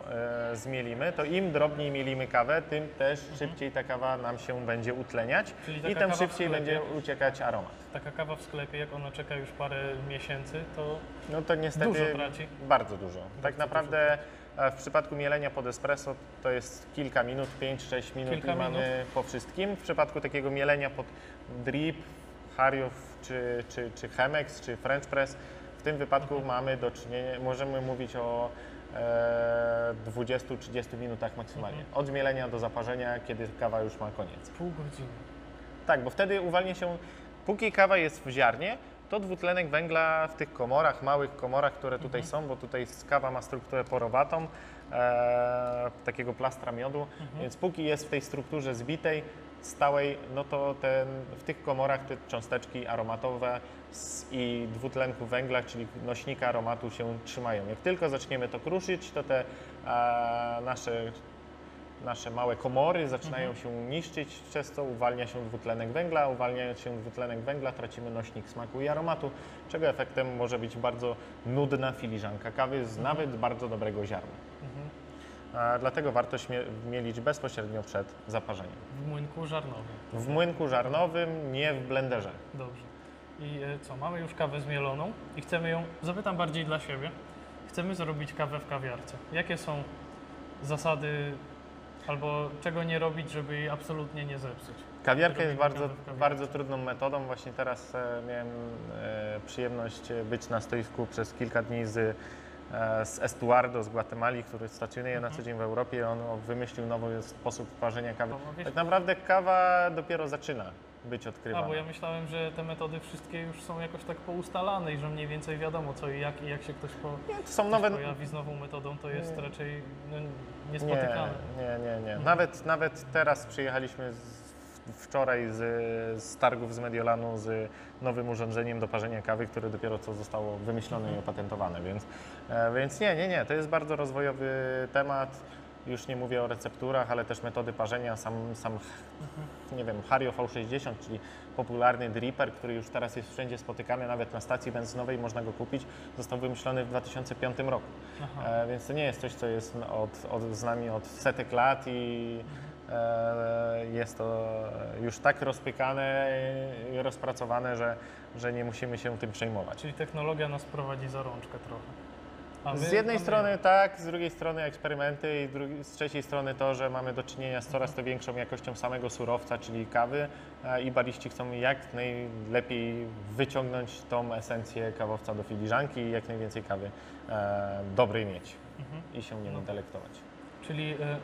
Speaker 2: e, zmielimy, to im drobniej mielimy kawę, tym też szybciej ta kawa nam się będzie utleniać
Speaker 1: Mhm.
Speaker 2: I tym szybciej będzie uciekać aromat.
Speaker 1: taka kawa w sklepie, jak ona czeka już parę miesięcy, to
Speaker 2: No to niestety
Speaker 1: Dużo traci.
Speaker 2: bardzo dużo. tak
Speaker 1: Bardzo
Speaker 2: naprawdę E, W przypadku mielenia pod espresso to jest kilka minut, 5-6 minut
Speaker 1: Kilka
Speaker 2: i mamy po wszystkim. W przypadku takiego mielenia pod drip, Hariów czy, czy, czy Chemex, czy French Press, w tym wypadku mamy do czynienia, możemy mówić o e, 20-30 minutach maksymalnie. Od zmielenia do zaparzenia, kiedy kawa już ma koniec.
Speaker 1: Pół godziny.
Speaker 2: Tak, bo wtedy uwalnia się, póki kawa jest w ziarnie, to dwutlenek węgla w tych komorach, małych komorach, które tutaj są, bo tutaj kawa ma strukturę porowatą, e, takiego plastra miodu, więc póki jest w tej strukturze zbitej, stałej, no to ten, w tych komorach te cząsteczki aromatowe z, i dwutlenku węgla, czyli nośnika aromatu się trzymają. Jak tylko zaczniemy to kruszyć, to te e, nasze nasze małe komory zaczynają się niszczyć, przez co uwalnia się dwutlenek węgla. Uwalniając się dwutlenek węgla, tracimy nośnik smaku i aromatu, czego efektem może być bardzo nudna filiżanka kawy z nawet bardzo dobrego ziarna. A dlatego warto mielić bezpośrednio przed zaparzeniem.
Speaker 1: W młynku żarnowym.
Speaker 2: W młynku żarnowym, nie w blenderze.
Speaker 1: Dobrze. I e, co, mamy już kawę zmieloną i chcemy ją, zapytam bardziej dla siebie, chcemy zrobić kawę w kawiarce. Jakie są zasady albo czego nie robić, żeby jej absolutnie nie zepsuć?
Speaker 2: Kawiarka jest bardzo, bardzo trudną metodą. Właśnie teraz e, miałem e, przyjemność e, być na stoisku przez kilka dni z, e, z Estuardo z Gwatemali, który stacjonuje
Speaker 1: Mhm.
Speaker 2: na co dzień w Europie. On wymyślił nowy sposób parzenia kawy.
Speaker 1: Wiesz-
Speaker 2: Tak naprawdę kawa dopiero zaczyna być
Speaker 1: A,
Speaker 2: odkrywana.
Speaker 1: bo ja myślałem, że te metody wszystkie już są jakoś tak poustalane i że mniej więcej wiadomo co i jak i jak się ktoś, po,
Speaker 2: Nie, to są nowe,
Speaker 1: pojawi z nową metodą, to jest
Speaker 2: Nie.
Speaker 1: raczej no,
Speaker 2: Nie,
Speaker 1: niespotykane.
Speaker 2: nie, nie, nie.
Speaker 1: Mhm.
Speaker 2: Nawet, nawet teraz przyjechaliśmy z, wczoraj z, z targów z Mediolanu z nowym urządzeniem do parzenia kawy, które dopiero co zostało wymyślone
Speaker 1: Mhm.
Speaker 2: i opatentowane, więc, e, więc nie, nie, nie. To jest bardzo rozwojowy temat. Już nie mówię o recepturach, ale też metody parzenia. Sam, sam nie wiem, Hario V60, czyli popularny dripper, który już teraz jest wszędzie spotykany, nawet na stacji benzynowej można go kupić, został wymyślony w 2005 roku. E, więc to nie jest coś, co jest od, od, z nami od setek lat i e, jest to już tak rozpykane i rozpracowane, że, że nie musimy się tym przejmować.
Speaker 1: Czyli technologia nas prowadzi za rączkę trochę. My-
Speaker 2: Z jednej
Speaker 1: my-
Speaker 2: strony tak, z drugiej strony eksperymenty i drugi, z trzeciej strony to, że mamy do czynienia z coraz to większą jakością samego surowca, czyli kawy e, i bariści chcą jak najlepiej wyciągnąć tą esencję kawowca do filiżanki i jak najwięcej kawy e, dobrej mieć
Speaker 1: Mhm.
Speaker 2: i się nią
Speaker 1: No.
Speaker 2: delektować.
Speaker 1: Czyli e,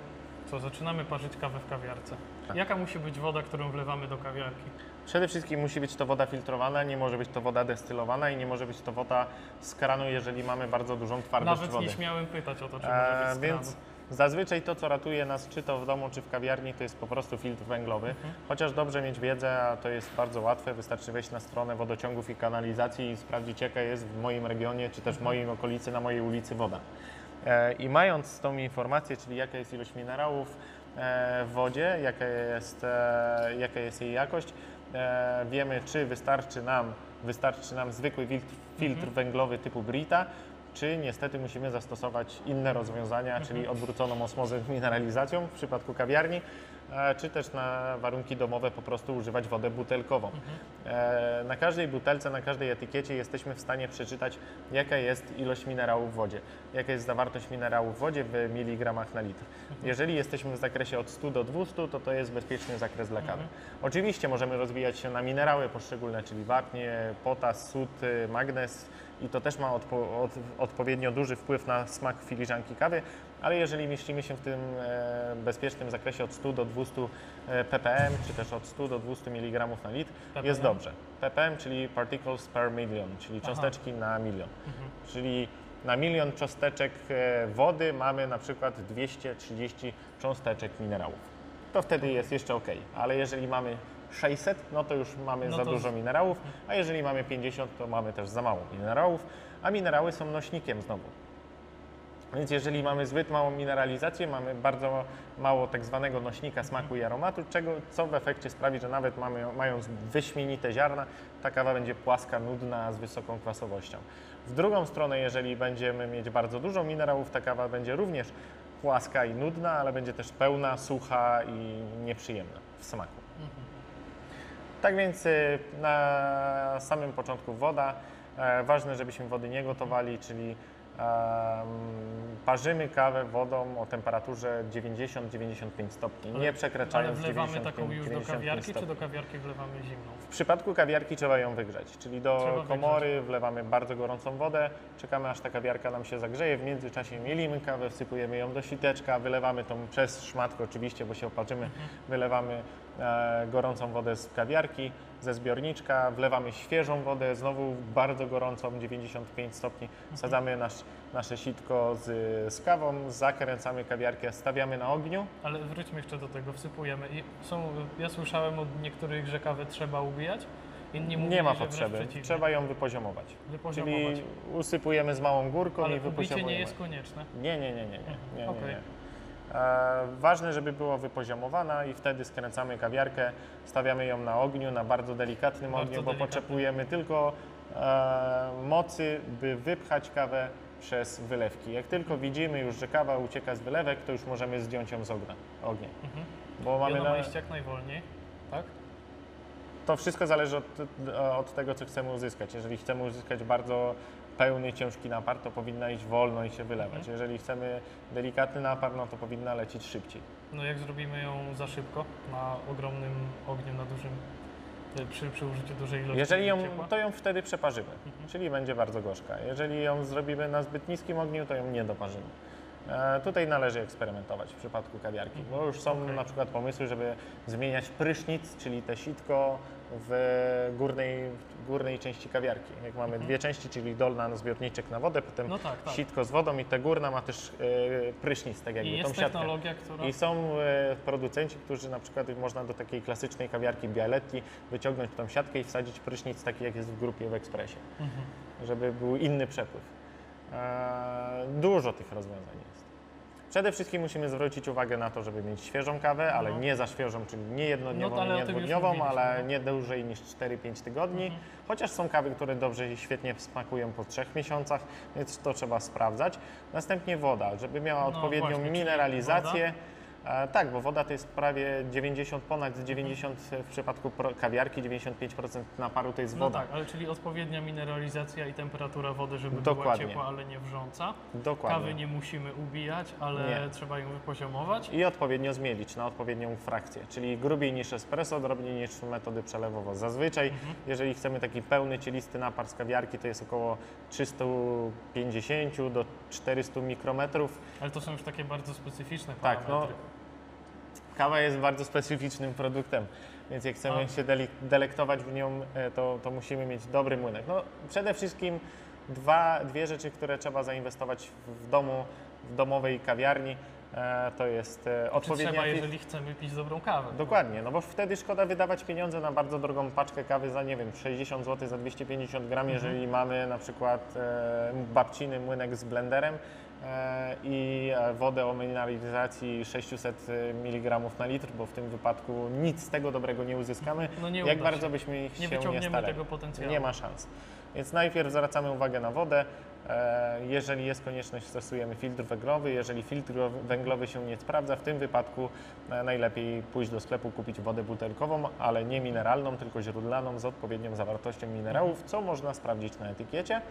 Speaker 1: co, zaczynamy parzyć kawę w kawiarce.
Speaker 2: Tak.
Speaker 1: Jaka musi być woda, którą wlewamy do kawiarki?
Speaker 2: Przede wszystkim musi być to woda filtrowana, nie może być to woda destylowana i nie może być to woda z kranu, jeżeli mamy bardzo dużą twardość
Speaker 1: Nawet
Speaker 2: wody.
Speaker 1: nie śmiałem pytać o to, czy
Speaker 2: E,
Speaker 1: może być z
Speaker 2: więc
Speaker 1: kranu.
Speaker 2: zazwyczaj to, co ratuje nas, czy to w domu, czy w kawiarni, to jest po prostu filtr węglowy.
Speaker 1: Mhm.
Speaker 2: Chociaż dobrze mieć wiedzę, a to jest bardzo łatwe, wystarczy wejść na stronę wodociągów i kanalizacji i sprawdzić, jaka jest w moim regionie, czy też w mojej okolicy, na mojej ulicy woda. E, I mając tą informację, czyli jaka jest ilość minerałów e, w wodzie, jaka jest, jaka jest jej jakość, e, wiemy, czy wystarczy nam, wystarczy nam zwykły filtr, filtr węglowy typu Brita, czy niestety musimy zastosować inne rozwiązania, czyli odwróconą osmozę z mineralizacją w przypadku kawiarni, czy też na warunki domowe po prostu używać wodę butelkową. E, Na każdej butelce, na każdej etykiecie jesteśmy w stanie przeczytać, jaka jest ilość minerałów w wodzie, jaka jest zawartość minerałów w wodzie w miligramach na litr. Jeżeli jesteśmy w zakresie od 100 do 200, to to jest bezpieczny zakres dla kawy. Oczywiście możemy rozwijać się na minerały poszczególne, czyli wapnie, potas, sód, y, magnez i to też ma odpo- od, odpowiednio duży wpływ na smak filiżanki kawy, ale jeżeli mieścimy się w tym e, bezpiecznym zakresie od 100 do 200 e, ppm, czy też od 100 do 200 mg na litr,
Speaker 1: ppm?
Speaker 2: jest dobrze. ppm, czyli particles per million, czyli
Speaker 1: Aha.
Speaker 2: cząsteczki na milion.
Speaker 1: Mhm.
Speaker 2: Czyli na milion cząsteczek e, wody mamy na przykład 230 cząsteczek minerałów. To wtedy jest jeszcze ok, ale jeżeli mamy 600, no to już mamy
Speaker 1: No
Speaker 2: za dużo
Speaker 1: z-
Speaker 2: minerałów, a jeżeli mamy 50, to mamy też za mało minerałów, a minerały są nośnikiem znowu. Więc jeżeli mamy zbyt małą mineralizację, mamy bardzo mało tak zwanego nośnika smaku i aromatu, czego, co w efekcie sprawi, że nawet mamy, mając wyśmienite ziarna, ta kawa będzie płaska, nudna, z wysoką kwasowością. W drugą stronę, jeżeli będziemy mieć bardzo dużo minerałów, ta kawa będzie również płaska i nudna, ale będzie też pełna, sucha i nieprzyjemna w smaku. Tak więc y, na samym początku woda. E, Ważne, żebyśmy wody nie gotowali, czyli parzymy kawę wodą o temperaturze 90-95 stopni, nie
Speaker 1: Ale
Speaker 2: przekraczając
Speaker 1: wlewamy taką już do
Speaker 2: 95
Speaker 1: kawiarki,
Speaker 2: stopni.
Speaker 1: czy do kawiarki wlewamy zimną?
Speaker 2: W przypadku kawiarki trzeba ją wygrzać, czyli do
Speaker 1: Trzeba
Speaker 2: komory wlewamy bardzo gorącą wodę, czekamy aż ta kawiarka nam się zagrzeje, w międzyczasie mielimy kawę, wsypujemy ją do siteczka, wylewamy tą przez szmatkę oczywiście, bo się opatrzymy, wylewamy e, gorącą wodę z kawiarki, ze zbiorniczka, wlewamy świeżą wodę, znowu bardzo gorącą, 95 stopni, wsadzamy nasz, nasze sitko z, z kawą, zakręcamy kawiarkę, stawiamy na ogniu,
Speaker 1: Ale wróćmy jeszcze do tego, wsypujemy. I są, ja słyszałem od niektórych, że kawę trzeba ubijać, inni mówili,
Speaker 2: nie ma potrzeby, trzeba ją wypoziomować.
Speaker 1: wypoziomować.
Speaker 2: Czyli usypujemy z małą górką
Speaker 1: Ale
Speaker 2: i wypoziomujemy.
Speaker 1: nie jest konieczne.
Speaker 2: Nie, nie, nie, nie, nie. nie, nie, nie. E, ważne, żeby była wypoziomowana i wtedy skręcamy kawiarkę, stawiamy ją na ogniu, na bardzo delikatnym
Speaker 1: Bardzo
Speaker 2: ogniu, bo
Speaker 1: delikatnym.
Speaker 2: potrzebujemy tylko e, mocy, by wypchać kawę przez wylewki. Jak tylko widzimy już, że kawa ucieka z wylewek, to już możemy zdjąć ją z ognia. ognia.
Speaker 1: Mhm.
Speaker 2: Bo mamy na,
Speaker 1: ma iść jak najwolniej, tak?
Speaker 2: to wszystko zależy od, od tego, co chcemy uzyskać. Jeżeli chcemy uzyskać bardzo pełny, ciężki napar, to powinna iść wolno i się wylewać.
Speaker 1: Mhm.
Speaker 2: Jeżeli chcemy delikatny napar, no to powinna lecieć szybciej.
Speaker 1: No jak zrobimy ją za szybko, na ogromnym ogniu, na dużym, y, przy, przy użyciu dużej ilości
Speaker 2: Jeżeli ją,
Speaker 1: ciepła?
Speaker 2: to ją wtedy przeparzymy,
Speaker 1: Mhm.
Speaker 2: czyli będzie bardzo gorzka. Jeżeli ją zrobimy na zbyt niskim ogniu, to ją nie doparzymy. E, tutaj należy eksperymentować w przypadku kawiarki, bo już są
Speaker 1: Okej.
Speaker 2: na przykład pomysły, żeby zmieniać prysznic, czyli te sitko w górnej, górnej części kawiarki. Jak mamy dwie części, czyli dolna zbiorniczek na wodę, potem
Speaker 1: Mhm. No tak, tak.
Speaker 2: sitko z wodą i ta górna ma też e, prysznic, tak jakby
Speaker 1: I
Speaker 2: tą
Speaker 1: jest
Speaker 2: siatkę.
Speaker 1: technologia, która...
Speaker 2: I są e, producenci, którzy na przykład można do takiej klasycznej kawiarki Bialetti wyciągnąć tą siatkę i wsadzić prysznic taki jak jest w grupie w ekspresie,
Speaker 1: Mhm.
Speaker 2: żeby był inny przepływ. E, dużo tych rozwiązań jest. Przede wszystkim musimy zwrócić uwagę na to, żeby mieć świeżą kawę, ale
Speaker 1: No.
Speaker 2: nie za świeżą, czyli nie jednodniową,
Speaker 1: No, ale
Speaker 2: nie
Speaker 1: o tym już
Speaker 2: dwudniową,
Speaker 1: mówiliśmy,
Speaker 2: ale
Speaker 1: no.
Speaker 2: nie dłużej niż 4-5 tygodni.
Speaker 1: Mhm.
Speaker 2: Chociaż są kawy, które dobrze i świetnie smakują po 3 miesiącach, więc to trzeba sprawdzać. Następnie woda, żeby miała
Speaker 1: No
Speaker 2: odpowiednią
Speaker 1: właśnie, czyli
Speaker 2: mineralizację. E, tak, bo woda to jest prawie 90, ponad 90 w przypadku kawiarki, 95% naparu to jest
Speaker 1: No
Speaker 2: woda.
Speaker 1: tak, ale czyli odpowiednia mineralizacja i temperatura wody, żeby
Speaker 2: Dokładnie.
Speaker 1: była ciepła, ale nie wrząca.
Speaker 2: Dokładnie.
Speaker 1: Kawy nie musimy ubijać, ale
Speaker 2: Nie.
Speaker 1: trzeba ją wypoziomować.
Speaker 2: I odpowiednio zmielić na odpowiednią frakcję, czyli grubiej niż espresso, drobniej niż metody przelewowo. Zazwyczaj,
Speaker 1: Mhm.
Speaker 2: jeżeli chcemy taki pełny, cielisty napar z kawiarki, to jest około 350 do 400 mikrometrów.
Speaker 1: Ale to są już takie bardzo specyficzne
Speaker 2: Tak, no,
Speaker 1: parametry.
Speaker 2: Kawa jest bardzo specyficznym produktem, więc jak chcemy się delektować w nią, e, to, to musimy mieć dobry młynek. No, przede wszystkim dwa, dwie rzeczy, które trzeba zainwestować w domu, w domowej kawiarni, e, to jest e,
Speaker 1: Czy
Speaker 2: odpowiednia...
Speaker 1: trzeba,
Speaker 2: fi-
Speaker 1: jeżeli chcemy pić dobrą kawę.
Speaker 2: Dokładnie, no bo wtedy szkoda wydawać pieniądze na bardzo drogą paczkę kawy za, nie wiem, 60 zł za 250 gram,
Speaker 1: Mhm.
Speaker 2: jeżeli mamy na przykład babciny młynek z blenderem i e, wodę o mineralizacji 600 mg na litr, bo w tym wypadku nic z tego dobrego nie uzyskamy,
Speaker 1: No nie
Speaker 2: jak bardzo
Speaker 1: się.
Speaker 2: byśmy
Speaker 1: Nie
Speaker 2: się nie starali.
Speaker 1: tego potencjału.
Speaker 2: Nie ma szans. Więc najpierw zwracamy uwagę na wodę. E, Jeżeli jest konieczność, stosujemy filtr węglowy. Jeżeli filtr węglowy się nie sprawdza, w tym wypadku e, najlepiej pójść do sklepu, kupić wodę butelkową, ale nie mineralną, tylko źródlaną z odpowiednią zawartością minerałów, co można sprawdzić na etykiecie.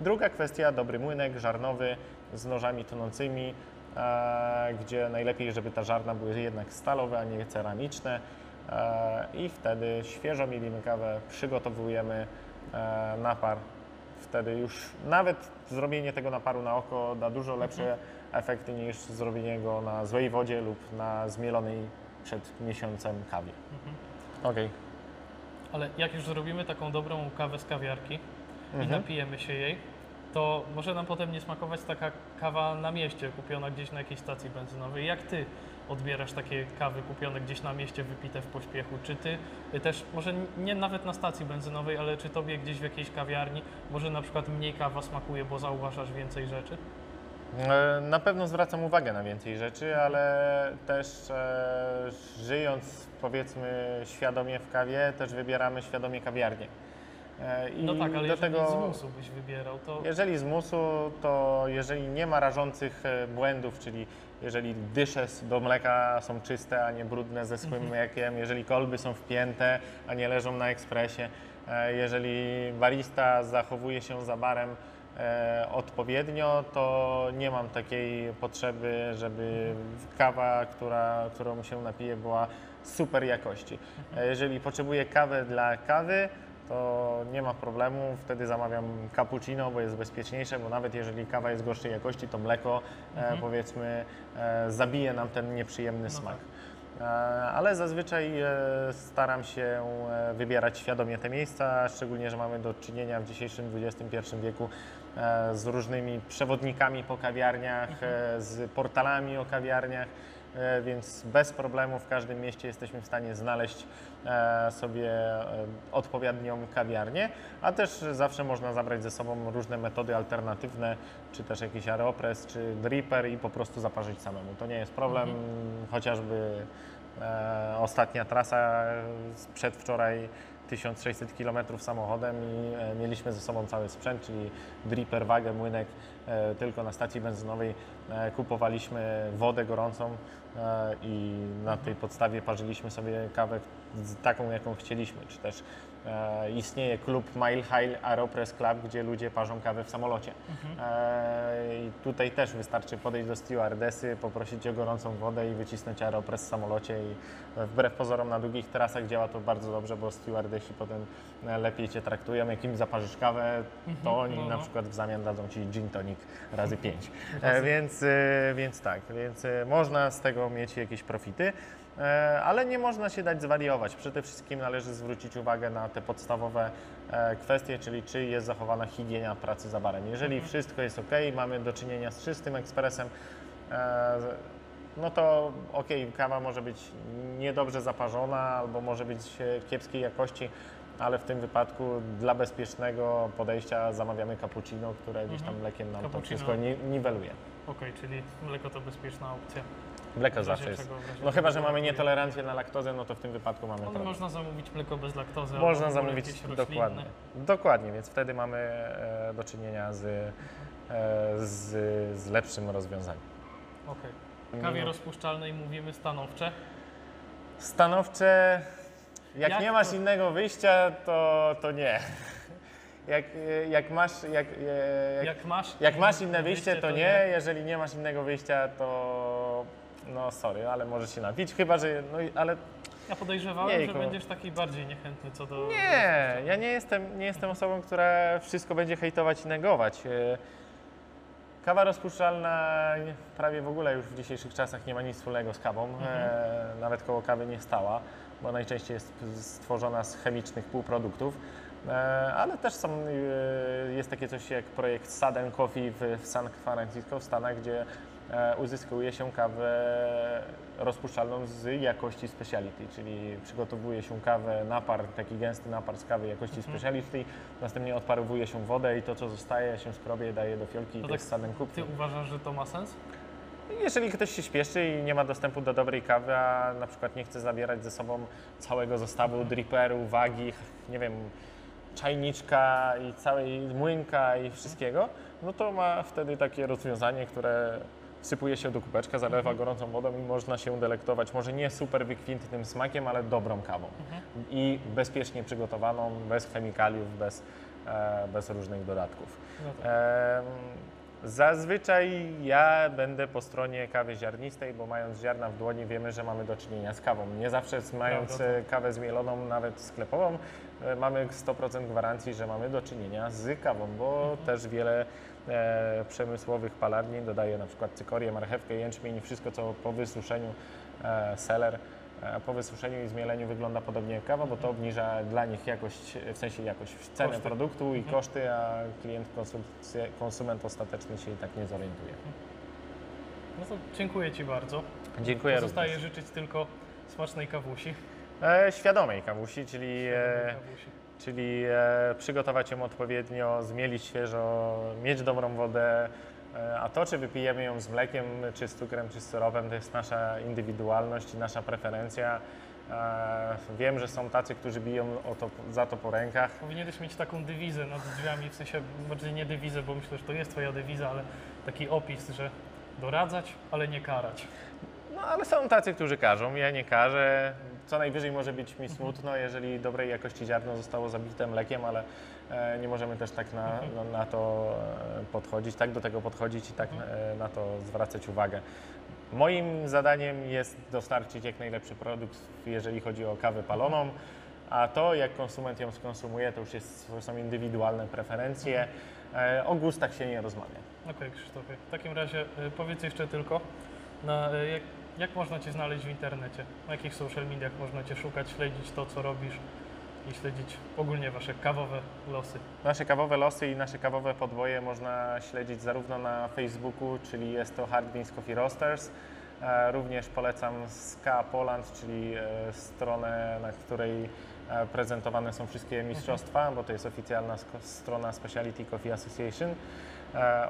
Speaker 2: Druga kwestia, dobry młynek żarnowy z nożami tonącymi, e, gdzie najlepiej, żeby ta żarna były jednak stalowe, a nie ceramiczne. E, I wtedy świeżo mielimy kawę, przygotowujemy e, napar. Wtedy już nawet zrobienie tego naparu na oko da dużo lepsze efekty niż zrobienie go na złej wodzie lub na zmielonej przed miesiącem kawie.
Speaker 1: Mhm.
Speaker 2: Okej.
Speaker 1: Ale jak już zrobimy taką dobrą kawę z kawiarki i
Speaker 2: Mhm.
Speaker 1: napijemy się jej, to może nam potem nie smakować taka kawa na mieście, kupiona gdzieś na jakiejś stacji benzynowej. Jak ty odbierasz takie kawy kupione gdzieś na mieście, wypite w pośpiechu? Czy ty też, może nie nawet na stacji benzynowej, ale czy tobie gdzieś w jakiejś kawiarni, może na przykład mniej kawa smakuje, bo zauważasz więcej rzeczy?
Speaker 2: E, Na pewno zwracam uwagę na więcej rzeczy, ale też e, żyjąc powiedzmy świadomie w kawie, też wybieramy świadomie kawiarnię. E, I
Speaker 1: No tak, ale
Speaker 2: do
Speaker 1: jeżeli z musu byś wybierał, to
Speaker 2: Jeżeli z musu, to jeżeli nie ma rażących e, błędów, czyli jeżeli dysze do mleka są czyste, a nie brudne ze złym mlekiem, jeżeli kolby są wpięte, a nie leżą na ekspresie, e, jeżeli barista zachowuje się za barem odpowiednio, to nie mam takiej potrzeby, żeby kawa, która, którą się napiję, była super jakości. E, Jeżeli potrzebuję kawę dla kawy, to nie ma problemu, wtedy zamawiam cappuccino, bo jest bezpieczniejsze, bo nawet jeżeli kawa jest gorszej jakości, to mleko e, powiedzmy e, zabije nam ten nieprzyjemny smak. E, Ale zazwyczaj e, staram się e, wybierać świadomie te miejsca, szczególnie, że mamy do czynienia w dzisiejszym XXI wieku e, z różnymi przewodnikami po kawiarniach, e, z portalami o kawiarniach, e, więc bez problemu w każdym mieście jesteśmy w stanie znaleźć e, sobie e, odpowiednią kawiarnię, a też zawsze można zabrać ze sobą różne metody alternatywne, czy też jakiś aeropress, czy dripper i po prostu zaparzyć samemu. To nie jest problem, chociażby e, ostatnia trasa przedwczoraj 1600 km samochodem i e, mieliśmy ze sobą cały sprzęt, czyli dripper, wagę, młynek. E, tylko na stacji benzynowej e, kupowaliśmy wodę gorącą i na tej podstawie parzyliśmy sobie kawę taką, jaką chcieliśmy. Czy też e, istnieje klub Mile High Aeropress Club, gdzie ludzie parzą kawę w samolocie. E, I tutaj też wystarczy podejść do stewardesy, poprosić o gorącą wodę i wycisnąć aeropress w samolocie i e, wbrew pozorom na długich trasach działa to bardzo dobrze, bo stewardesi potem e, lepiej Cię traktują. Jak im zaparzysz kawę, to oni
Speaker 1: no,
Speaker 2: na
Speaker 1: no.
Speaker 2: przykład w zamian dadzą Ci gin tonic razy pięć. E, Więc, e, więc tak, więc można z tego mieć jakieś profity. E, Ale nie można się dać zwariować. Przede wszystkim należy zwrócić uwagę na te podstawowe e, kwestie, czyli czy jest zachowana higiena pracy za barem. Jeżeli wszystko jest ok, mamy do czynienia z czystym ekspresem, e, no to ok, kawa może być niedobrze zaparzona albo może być kiepskiej jakości, ale w tym wypadku dla bezpiecznego podejścia zamawiamy cappuccino, które gdzieś tam mlekiem nam to
Speaker 1: Cappuccino.
Speaker 2: wszystko ni- niweluje.
Speaker 1: Okej, czyli mleko to bezpieczna opcja.
Speaker 2: Mleko zawsze jest.
Speaker 1: czego, w razie
Speaker 2: No chyba,
Speaker 1: czego
Speaker 2: że mamy nietolerancję na laktozę, no to w tym wypadku mamy
Speaker 1: Ale
Speaker 2: problem.
Speaker 1: można zamówić mleko bez laktozy. albo w
Speaker 2: Można
Speaker 1: ogóle
Speaker 2: zamówić
Speaker 1: jakieś roślinne.
Speaker 2: dokładnie. Dokładnie, więc wtedy mamy e, do czynienia z, e, z, z lepszym rozwiązaniem.
Speaker 1: Okej. W kawie
Speaker 2: No.
Speaker 1: rozpuszczalnej mówimy stanowcze.
Speaker 2: Stanowcze, jak,
Speaker 1: Jak
Speaker 2: nie masz
Speaker 1: to-
Speaker 2: innego wyjścia, to, to nie. <laughs> Jak, e, jak, masz, jak, e, jak,
Speaker 1: Jak masz,
Speaker 2: jak masz inne wyjście, to nie. Jeżeli nie masz innego wyjścia, to no sorry, ale możesz się napić, chyba że, no i- ale
Speaker 1: Ja podejrzewałem,
Speaker 2: Jejku.
Speaker 1: że będziesz taki bardziej niechętny co do...
Speaker 2: Nie, ja nie jestem, nie jestem osobą, która wszystko będzie hejtować i negować. E, Kawa rozpuszczalna prawie w ogóle już w dzisiejszych czasach nie ma nic wspólnego z kawą. E, nawet koło kawy nie stała, bo najczęściej jest stworzona z chemicznych półproduktów. E, ale też są, e, jest takie coś jak projekt Sudden Coffee w, w San Francisco w Stanach, gdzie uzyskuje się kawę rozpuszczalną z jakości speciality, czyli przygotowuje się kawę, napar, taki gęsty napar z kawy jakości speciality, następnie odparowuje się wodę i to, co zostaje, się skrobie, daje do fiolki i
Speaker 1: To tak
Speaker 2: jest Sudden
Speaker 1: Ty uważasz, że to ma sens?
Speaker 2: Jeżeli ktoś się śpieszy i nie ma dostępu do dobrej kawy, a na przykład nie chce zabierać ze sobą całego zestawu dripperu, wagi, nie wiem, czajniczka i całej młynka i wszystkiego, no to ma wtedy takie rozwiązanie, które wsypuje się do kubeczka, zalewa gorącą wodą i można się delektować, może nie super wykwintnym smakiem, ale dobrą kawą i bezpiecznie przygotowaną, bez chemikaliów, bez, e, bez różnych dodatków.
Speaker 1: No tak.
Speaker 2: Em, Zazwyczaj ja będę po stronie kawy ziarnistej, bo mając ziarna w dłoni wiemy, że mamy do czynienia z kawą. Nie zawsze z- mając e, kawę zmieloną, nawet sklepową, e, mamy 100% gwarancji, że mamy do czynienia z kawą, bo też wiele e, przemysłowych palarni dodaje na przykład cykorię, marchewkę, jęczmień i wszystko, co po wysuszeniu e, seler, e, po wysuszeniu i zmieleniu wygląda podobnie jak kawa, bo to obniża dla nich jakość, w sensie jakość cenę
Speaker 1: Koszty.
Speaker 2: produktu i koszty, a klient, konsument ostateczny się i tak nie zorientuje.
Speaker 1: No to dziękuję Ci bardzo.
Speaker 2: Dziękuję również.
Speaker 1: życzyć tylko smacznej kawusi.
Speaker 2: E, świadomej kawusi, czyli,
Speaker 1: Świadomej
Speaker 2: e,
Speaker 1: kawusi.
Speaker 2: czyli e, przygotować ją odpowiednio, zmielić świeżo, mieć dobrą wodę, e, a to, czy wypijemy ją z mlekiem, czy z cukrem, czy z syropem, to jest nasza indywidualność i nasza preferencja. E, wiem, że są tacy, którzy biją to, za to po rękach.
Speaker 1: Powinieneś mieć taką dewizę nad drzwiami, w sensie bardziej nie dewizę, bo myślę, że to jest Twoja dewiza, ale taki opis, że doradzać, ale nie karać.
Speaker 2: No ale są tacy, którzy każą, ja nie każę. co najwyżej może być mi smutno, jeżeli dobrej jakości ziarno zostało zabite mlekiem, ale e, nie możemy też tak na, na, na to e, podchodzić, tak do tego podchodzić i tak e, na to zwracać uwagę. Moim zadaniem jest dostarczyć jak najlepszy produkt, jeżeli chodzi o kawę paloną, a to jak konsument ją skonsumuje, to już jest, są indywidualne preferencje. E, O gustach się nie rozmawia.
Speaker 1: Okej, Krzysztofie. W takim razie powiedz jeszcze tylko, na, jak, jak można Cię znaleźć w internecie? Na jakich social mediach można Cię szukać, śledzić to, co robisz i śledzić ogólnie Wasze kawowe losy?
Speaker 2: Nasze kawowe losy i nasze kawowe podboje można śledzić zarówno na Facebooku, czyli jest to Hard Beans Coffee Roasters. E, Również polecam Ska Poland, czyli e, stronę, na której e, prezentowane są wszystkie mistrzostwa, bo to jest oficjalna strona Specialty Coffee Association,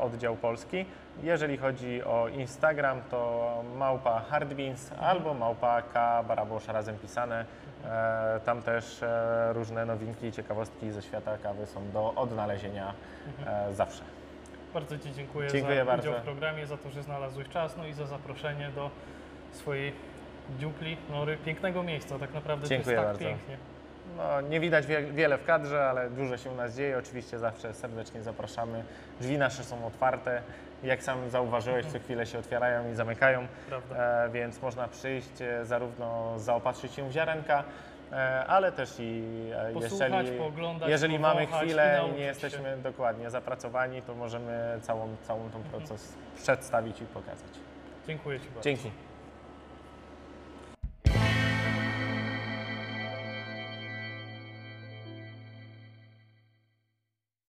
Speaker 2: oddział polski. Jeżeli chodzi o Instagram, to małpa Hard Beans albo małpa K Barabosz razem pisane. E, Tam też e, różne nowinki i ciekawostki ze świata kawy są do odnalezienia e, zawsze.
Speaker 1: Bardzo Ci dziękuję,
Speaker 2: Dziękuję
Speaker 1: za
Speaker 2: bardzo.
Speaker 1: udział w programie, za to, że znalazłeś czas, no i za zaproszenie do swojej dziupli, nory, pięknego miejsca. Tak naprawdę
Speaker 2: Dziękuję
Speaker 1: to jest tak
Speaker 2: bardzo.
Speaker 1: pięknie.
Speaker 2: No, nie widać wie, wiele w kadrze, ale dużo się u nas dzieje. Oczywiście zawsze serdecznie zapraszamy. Drzwi nasze są otwarte. Jak sam zauważyłeś, co chwilę się otwierają i zamykają, e, więc można przyjść e, zarówno zaopatrzyć się w ziarenka, e, ale też i e,
Speaker 1: Posłuchać,
Speaker 2: jeżeli,
Speaker 1: pooglądać,
Speaker 2: jeżeli mamy
Speaker 1: powąchać i
Speaker 2: chwilę i
Speaker 1: nauczyć
Speaker 2: nie
Speaker 1: się.
Speaker 2: jesteśmy dokładnie zapracowani, to możemy całą, całą tą proces przedstawić i pokazać.
Speaker 1: Dziękuję Ci bardzo.
Speaker 2: Dzięki.